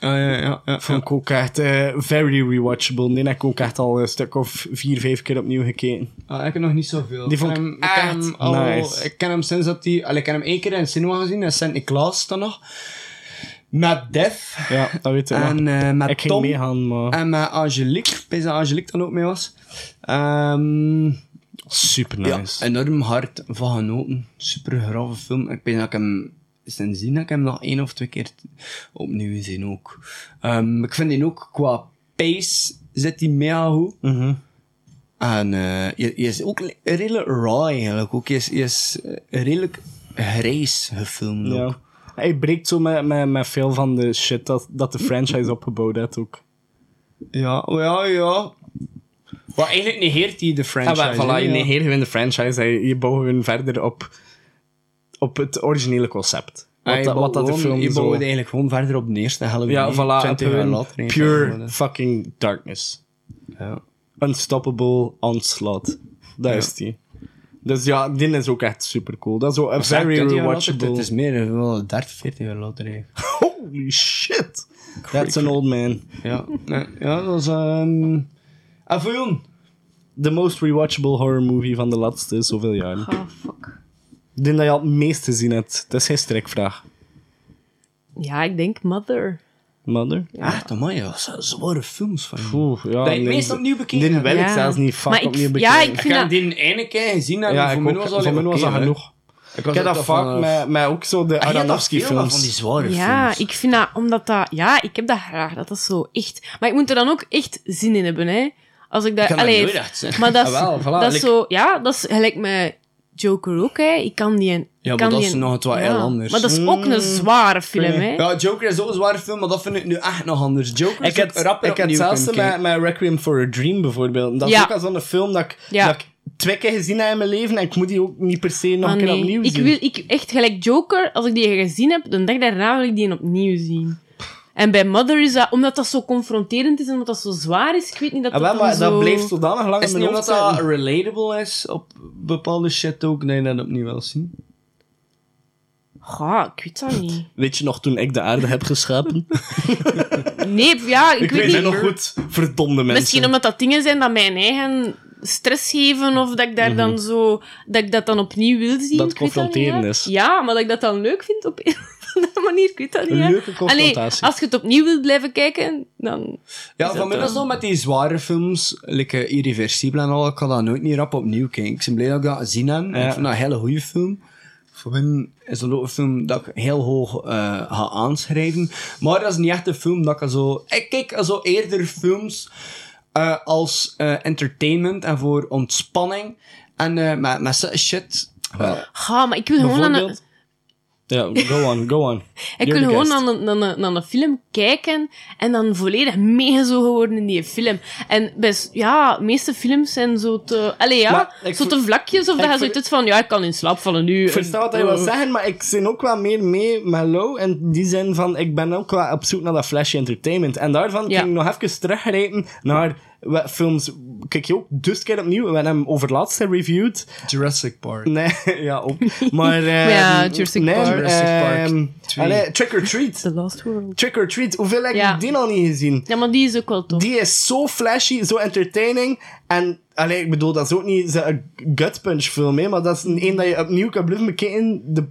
S4: Ah, ja, ja, ja.
S5: vond ik ook echt eh, very rewatchable. Die heb ik ook echt al een stuk of vier, vijf keer opnieuw gekeken.
S4: Ah, ik heb nog niet zoveel.
S5: Die vond
S4: ken
S5: ik
S4: hem, ik ken hem al,
S5: nice.
S4: Ik ken hem sinds dat hij... Ik heb hem één keer in cinema gezien, in Sint Niklaas dan nog. Met Def.
S5: Ja, dat weet ik.
S4: En eh, met
S5: Ik ging
S4: Tom.
S5: meegaan, maar
S4: En met Angelique. Ik Angelique dan ook mee was. Ehm
S5: super
S4: ja,
S5: nice.
S4: enorm hard van genoten. Super grave film. Ik weet dat ik hem sindsdien heb ik hem nog één of twee keer opnieuw gezien ook. Ehm, ik vind die ook qua pace zit hij mega goed.
S5: Mhm.
S4: En eh, je, je is ook li- redelijk raw eigenlijk. Ook. Je, is, je is eh, redelijk grijs gefilmd ook.
S5: Ja. Hij breekt zo met, met, met veel van de shit dat, dat de franchise opgebouwd heeft ook.
S4: Ja, ja, ja. Maar eigenlijk negeert hij de franchise.
S5: Ah, wel, voilà,
S4: hè,
S5: je
S4: ja.
S5: negeert gewoon de franchise. Je bouwt gewoon verder op, op het originele concept.
S4: Ah,
S5: Wat, dat- wat dat de film
S4: Je bouwt eigenlijk gewoon verder op de eerste Halloween.
S5: Ja, voilà.
S4: 20 jaar
S5: gewoon
S4: later. hè.
S5: Pure
S4: Ja.
S5: fucking darkness.
S4: Ja.
S5: Unstoppable onslaught. Dat
S4: Ja.
S5: is die. Dus ja, die is ook echt super cool. Dat is zo een very
S4: 20 jaar later,
S5: rewatchable...
S4: Het is meer, wel 30, 40 jaar later. hè.
S5: Holy shit! That's an old man.
S4: Ja, ja dat is... ehm En voor jou?
S5: The most rewatchable horror movie van de laatste zoveel jaren.
S6: Ah, fuck.
S5: Ik denk dat je al het meest gezien hebt. Dat is geen strikvraag.
S6: Ja, ik denk Mother.
S5: Mother?
S4: Echt, amai, dat zijn zware films van je.
S5: Oeh, ja.
S4: Dat je meest opnieuw bekeken
S5: Die wil ik
S6: Ja.
S5: zelfs niet vaak
S6: Maar ik-
S5: opnieuw
S6: ja,
S5: bekijken.
S6: ik
S4: Ik
S6: vind
S4: heb
S6: dat-
S4: die ene keer gezien en
S5: Ja,
S4: voor
S5: ik
S4: mij
S5: ook.
S4: was al
S5: Voor mij was dat genoeg.
S4: Ik
S5: Ik heb dat vaak met, met ook zo de
S4: Ah, ja, dat
S5: Aronofsky
S4: veel van die
S5: films.
S4: zware
S6: Ja,
S4: films.
S6: ik vind dat, omdat dat... Ja, ik heb dat graag, dat dat zo echt... Maar ik moet er dan ook echt zin in hebben, hè. Als ik dat...
S4: kan dat nooit.
S6: Maar dat is,
S4: Ah, wel, voilà,
S6: dat is
S4: like-
S6: zo... Ja, dat is gelijk met Joker ook, hè. Ik kan die...
S4: Ja, maar
S6: kan
S4: dat
S6: die,
S4: is nog het wat heel anders.
S6: Maar dat is ook een zware film, hè.
S4: Ja, Joker is ook een zware film, maar dat vind ik nu echt nog anders. Joker is
S5: Ik heb,
S4: ook rapper
S5: ik hetzelfde
S4: kunnen
S5: met, met Requiem for a Dream bijvoorbeeld. Dat is ook al zo'n film dat ik,
S6: Ja.
S5: dat ik twee keer gezien heb in mijn leven en ik moet die ook niet per se nog
S6: Maar
S5: een keer
S6: nee,
S5: opnieuw
S6: ik
S5: zien.
S6: wil ik, echt gelijk Joker, als ik die gezien heb, de dag daarna wil ik die opnieuw zien. En bij Mother is dat, omdat dat zo confronterend is en omdat dat zo zwaar is, ik weet niet dat
S5: Ah,
S6: dat
S5: wel,
S6: dan
S5: maar
S6: zo...
S5: dat bleef zodanig lang
S4: Is
S5: in
S4: het
S5: mijn
S4: niet
S5: hoofd
S4: omdat dat relatable is op bepaalde shit ook, dat je dat opnieuw wil zien?
S6: Ja, ik weet dat niet.
S5: Weet je nog toen ik de aarde heb geschapen?
S6: Nee, ja, ik,
S5: ik
S6: weet
S5: weet het
S6: niet.
S5: nog goed. Verdomde mensen.
S6: Misschien omdat dat dingen zijn dat mijn eigen stress geven, of dat ik daar dan zo... Dat ik dat dan opnieuw wil zien.
S5: Mhm. Dat
S6: niet,
S5: confronterend
S6: ja.
S5: is.
S6: Ja, maar dat ik dat dan leuk vind op andere manier, ik weet dat niet.
S5: Een
S6: hè.
S5: leuke confrontatie.
S6: Allee, als je het opnieuw wilt blijven kijken, dan...
S4: Ja,
S6: Is
S4: van mij
S6: dat,
S4: is nog met die zware films, like uh, Irreversibel en al, ik kan dat nooit niet rap opnieuw kijken. Ik ben blij dat ik dat gezien heb.
S5: Ja.
S4: Ik vind dat een hele goede film. Voor mij is dat ook een film dat ik heel hoog eh, ga aanschrijven. Maar dat is niet echt een film dat ik zo... Ik kijk zo eerder films eh, als eh, entertainment en voor ontspanning. En eh, met, met shit... eh,
S6: Ja, maar ik wil gewoon aan een?
S5: Ja, go on, go on.
S6: Ik
S5: You're
S6: wil gewoon naar een, naar, naar een film kijken en dan volledig meegezogen worden in die film. En best, ja, de meeste films zijn zo te... Allee, ja, zo te vlakjes of dat je zoiets van, ja, ik kan in slaap vallen nu.
S5: Ik versta wat
S6: En,
S5: wil
S6: eh,
S5: zeggen, maar ik zin ook wel meer mee met Low. In die zin van, ik ben ook wel op zoek naar dat flashy entertainment. En daarvan
S6: Ja.
S5: ging ik nog even teruggrijpen naar we- films kijk je ook dus keer opnieuw. We hebben hem over laatst reviewed.
S4: Jurassic Park.
S5: Nee, ja, ook. Maar, ehm,
S6: ja, Jurassic
S5: nee,
S6: Park.
S4: Jurassic Park
S5: ehm, allee, Trick or Treat.
S6: The Lost World.
S5: Trick or Treat. Hoeveel heb
S6: Ja.
S5: ik die nog niet gezien?
S6: Ja, maar die is ook wel tof.
S5: Die is zo flashy, zo entertaining. En, allee, ik bedoel, dat is ook niet een gut punch film, hè, maar dat is een, een dat je opnieuw kan blijven bekijken. De,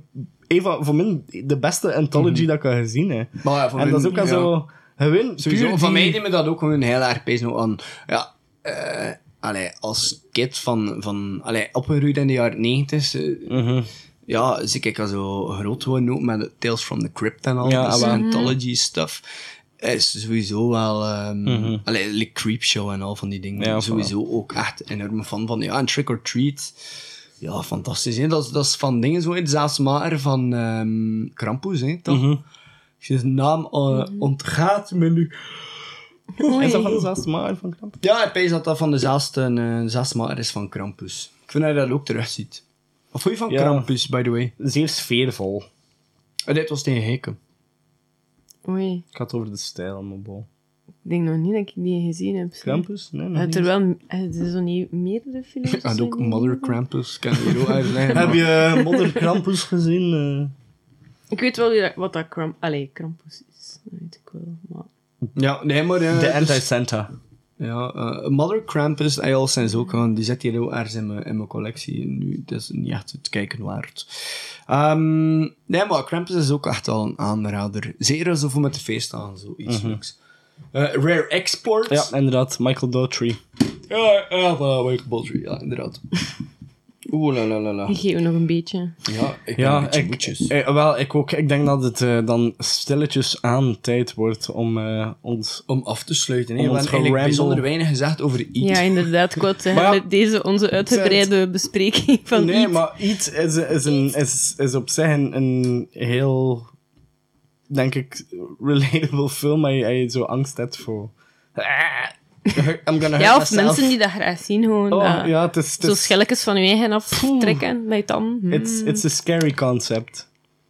S5: een van, voor mij de beste anthology dat ik al gezien heb.
S4: Maar ja, voor
S5: en dat is ook al
S4: ja.
S5: zo... Gewoon,
S4: Sowieso,
S5: puur
S4: van
S5: die-
S4: mij deed me dat ook gewoon heel erg nog aan. Ja, eh allee, als kind van, van allee, opgegroeid in de jaren 90, eh,
S5: Mhm.
S4: ja, zie ik al zo groot worden ook met Tales from the Crypt en al,
S5: Ja,
S4: dus
S5: wel.
S4: anthology stuff. Is sowieso wel, ehm
S5: Mhm.
S4: allee, like Creepshow en al van die dingen.
S5: Ja,
S4: sowieso ook echt enorm fan van. Ja, en Trick or Treat. Ja, fantastisch. Hè? Dat, is, dat is van dingen zo, zelfs maar van ehm Krampus, hè, toch?
S5: Mhm.
S4: Zijn naam eh, ontgaat me nu.
S5: Is dat van dezelfde maker van Kramp?
S4: Ja, ik pees dat dat van dezelfde, eh, dezelfde maker is van Krampus. Ik vind dat je dat ook terugziet. Wat vond je van
S5: Ja.
S4: Krampus, by the way?
S5: Zeer sfeervol.
S4: En dit was tegen Heken.
S6: Oei,
S5: Ik had het over de stijl, maar bon.
S6: ik denk nog niet dat ik die gezien heb.
S5: Krampus? Nee, nog
S6: Het
S5: niet.
S6: er wel, het is zo niet meerdere films.
S4: En ook? Mother Krampus, kan je ook uitleggen.
S5: Heb je Modder Krampus gezien? Eh?
S6: Ik weet wel wie dat- wat dat Kramp... Allee, Krampus is. Dat weet ik wel, maar...
S4: Ja, nee, maar... eh,
S5: De
S4: dus-
S5: Anti-Santa.
S4: Ja, eh, Mother Krampus, hij al zijn ook gewoon, die zit hier ook ergens in mijn, in mijn collectie. Nu, het is niet echt het kijken waard. Ehm, nee, maar Krampus is ook echt al een aanrader. Zeker zo voor met de feestdagen, zo iets
S5: Mhm.
S4: leuks. Eh, Rare Exports.
S5: Ja, inderdaad. Michael Daughtry.
S4: Ja, ja, Michael Baldry, ja, inderdaad. Oeh, la la la la.
S6: Ik geef je nog een beetje.
S4: Ja, ik
S5: Ja,
S4: beetje
S5: ik, eh, wel, ik ook. Ik denk dat het eh, dan stilletjes aan tijd wordt om eh, ons...
S4: Om af te sluiten.
S5: Om
S4: hè. We
S5: ons
S4: hebben eigenlijk bijzonder weinig gezegd over iets.
S6: Ja, inderdaad.
S5: Maar ja,
S6: met deze onze uitgebreide bespreking van
S5: nee, maar iets is, is, een, is, is op zich een, een heel, denk ik, relatable film. Als je, zo angst hebt voor... I'm gonna hurt
S6: Ja, of
S5: myself.
S6: mensen die dat graag zien, gewoon
S5: Oh,
S6: dat-
S5: ja, het is... Het
S6: zo van je eigen aftrekken met je tanden. Hmm.
S5: it's, it's a scary concept.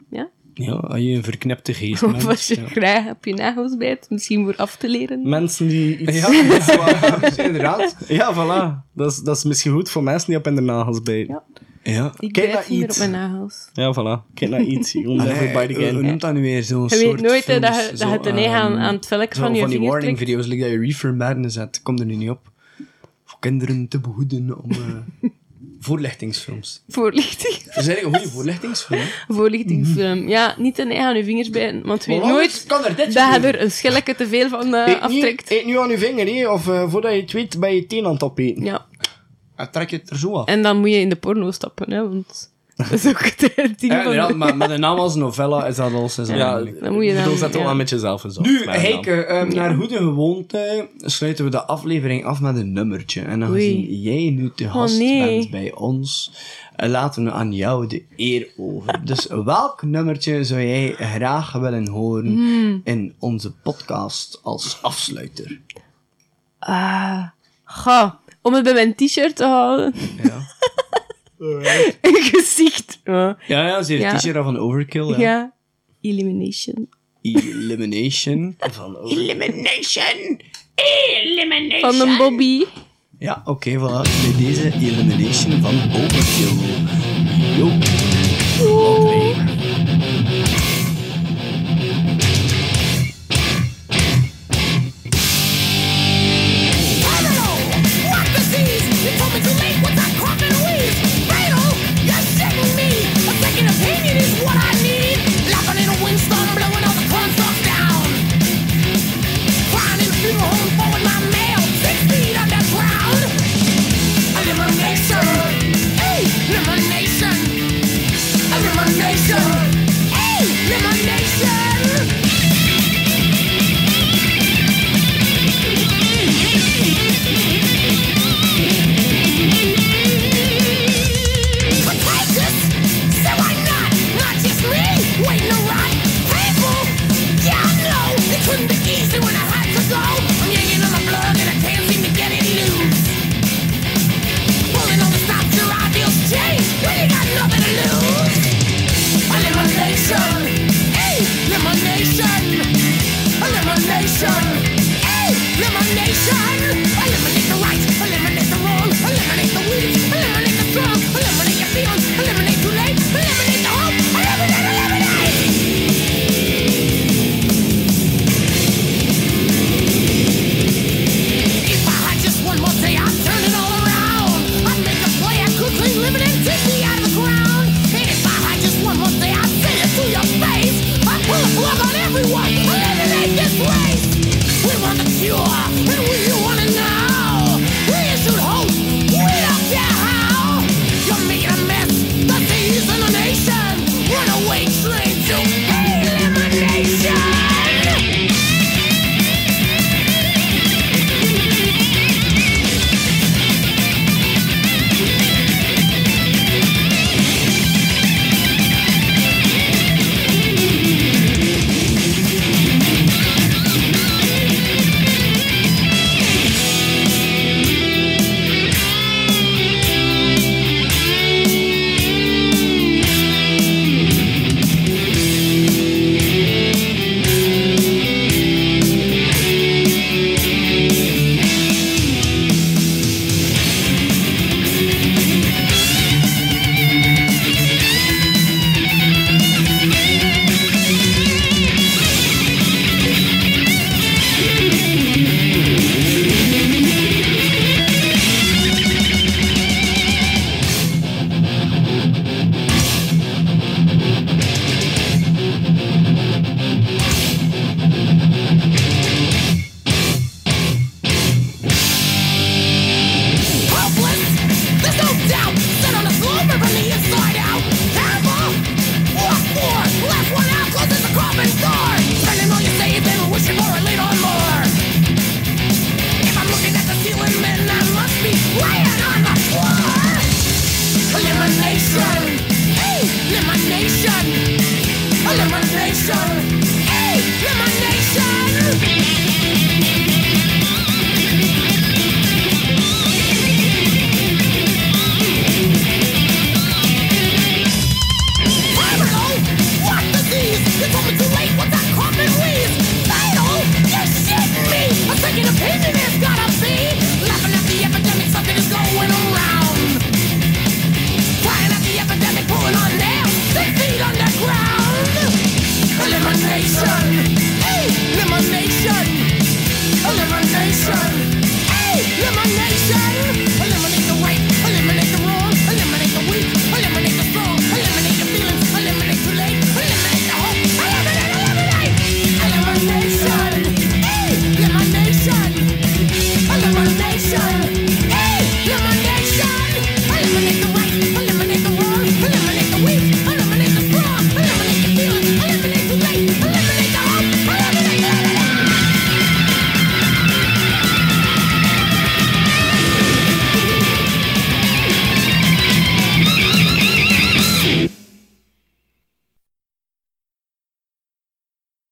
S6: Ja?
S4: Ja, als je een verknipte geest
S6: Of
S4: bent,
S6: als je
S4: ja.
S6: graag op je nagels bijt, misschien voor af te leren.
S5: Mensen die iets...
S4: Ja, inderdaad.
S5: Ja, voilà. Dat is, dat is misschien goed voor mensen die op in de nagels bijten.
S6: Ja.
S4: Ja.
S6: Ik
S5: Kijk
S6: bijt
S5: naar
S6: niet meer op
S5: iets.
S6: mijn nagels.
S5: Ja, voilà. Kijk naar iets. Bite
S4: hoe- noemt dat nu weer? Zo'n
S6: Je
S4: soort
S6: weet nooit dat je, dat je ten eigen aan,
S4: ehm,
S6: aan het velk van je
S4: van die
S6: vinger
S4: warning
S6: trekt.
S4: video's, like dat je Reefer Madness zet. Komt er nu niet op. Voor kinderen te behoeden om... eh, voorlichtingsfilms.
S6: Voorlichting.
S4: Dat is eigenlijk een goede voorlichtingsfilm. hè.
S6: Voorlichtingsfilm. Ja, niet ten eigen aan je vingers bijten, want je weet nooit
S4: kan er dit
S6: dat je er een schelletje te veel van eh,
S5: Eet, niet,
S6: aftrekt.
S5: eet nu aan je vinger, hè, of eh, voordat je het weet, ben je teen aan het opeten.
S6: Ja.
S4: En trek je het er zo af.
S6: En dan moet je in de porno stappen, hè, want dat is ook het ding
S4: Ja,
S6: van...
S4: inderdaad, maar met een naam als novella is dat al dat
S5: Ja,
S6: dan moet je dan-
S5: zet
S6: ja.
S5: wel met jezelf eens op.
S4: Nu, Heike, eh, naar goede gewoonte sluiten we de aflevering af met een nummertje. En aangezien
S6: Oei.
S4: jij nu te gast
S6: nee.
S4: bent bij ons, eh, laten we aan jou de eer over. Dus welk nummertje zou jij graag willen horen
S6: Hmm.
S4: in onze podcast als afsluiter?
S6: Ah, ga. Om het bij mijn t-shirt te houden.
S4: Ja,
S6: Een gezicht. Ja.
S4: ja, ja ze heeft
S6: Ja.
S4: een t-shirt van Overkill. Ja.
S6: ja. Elimination.
S4: Elimination.
S5: Van,
S3: Elimination! Elimination!
S6: Van een Bobby.
S4: Ja, oké, voilà. Bij deze Elimination van Overkill. Yo.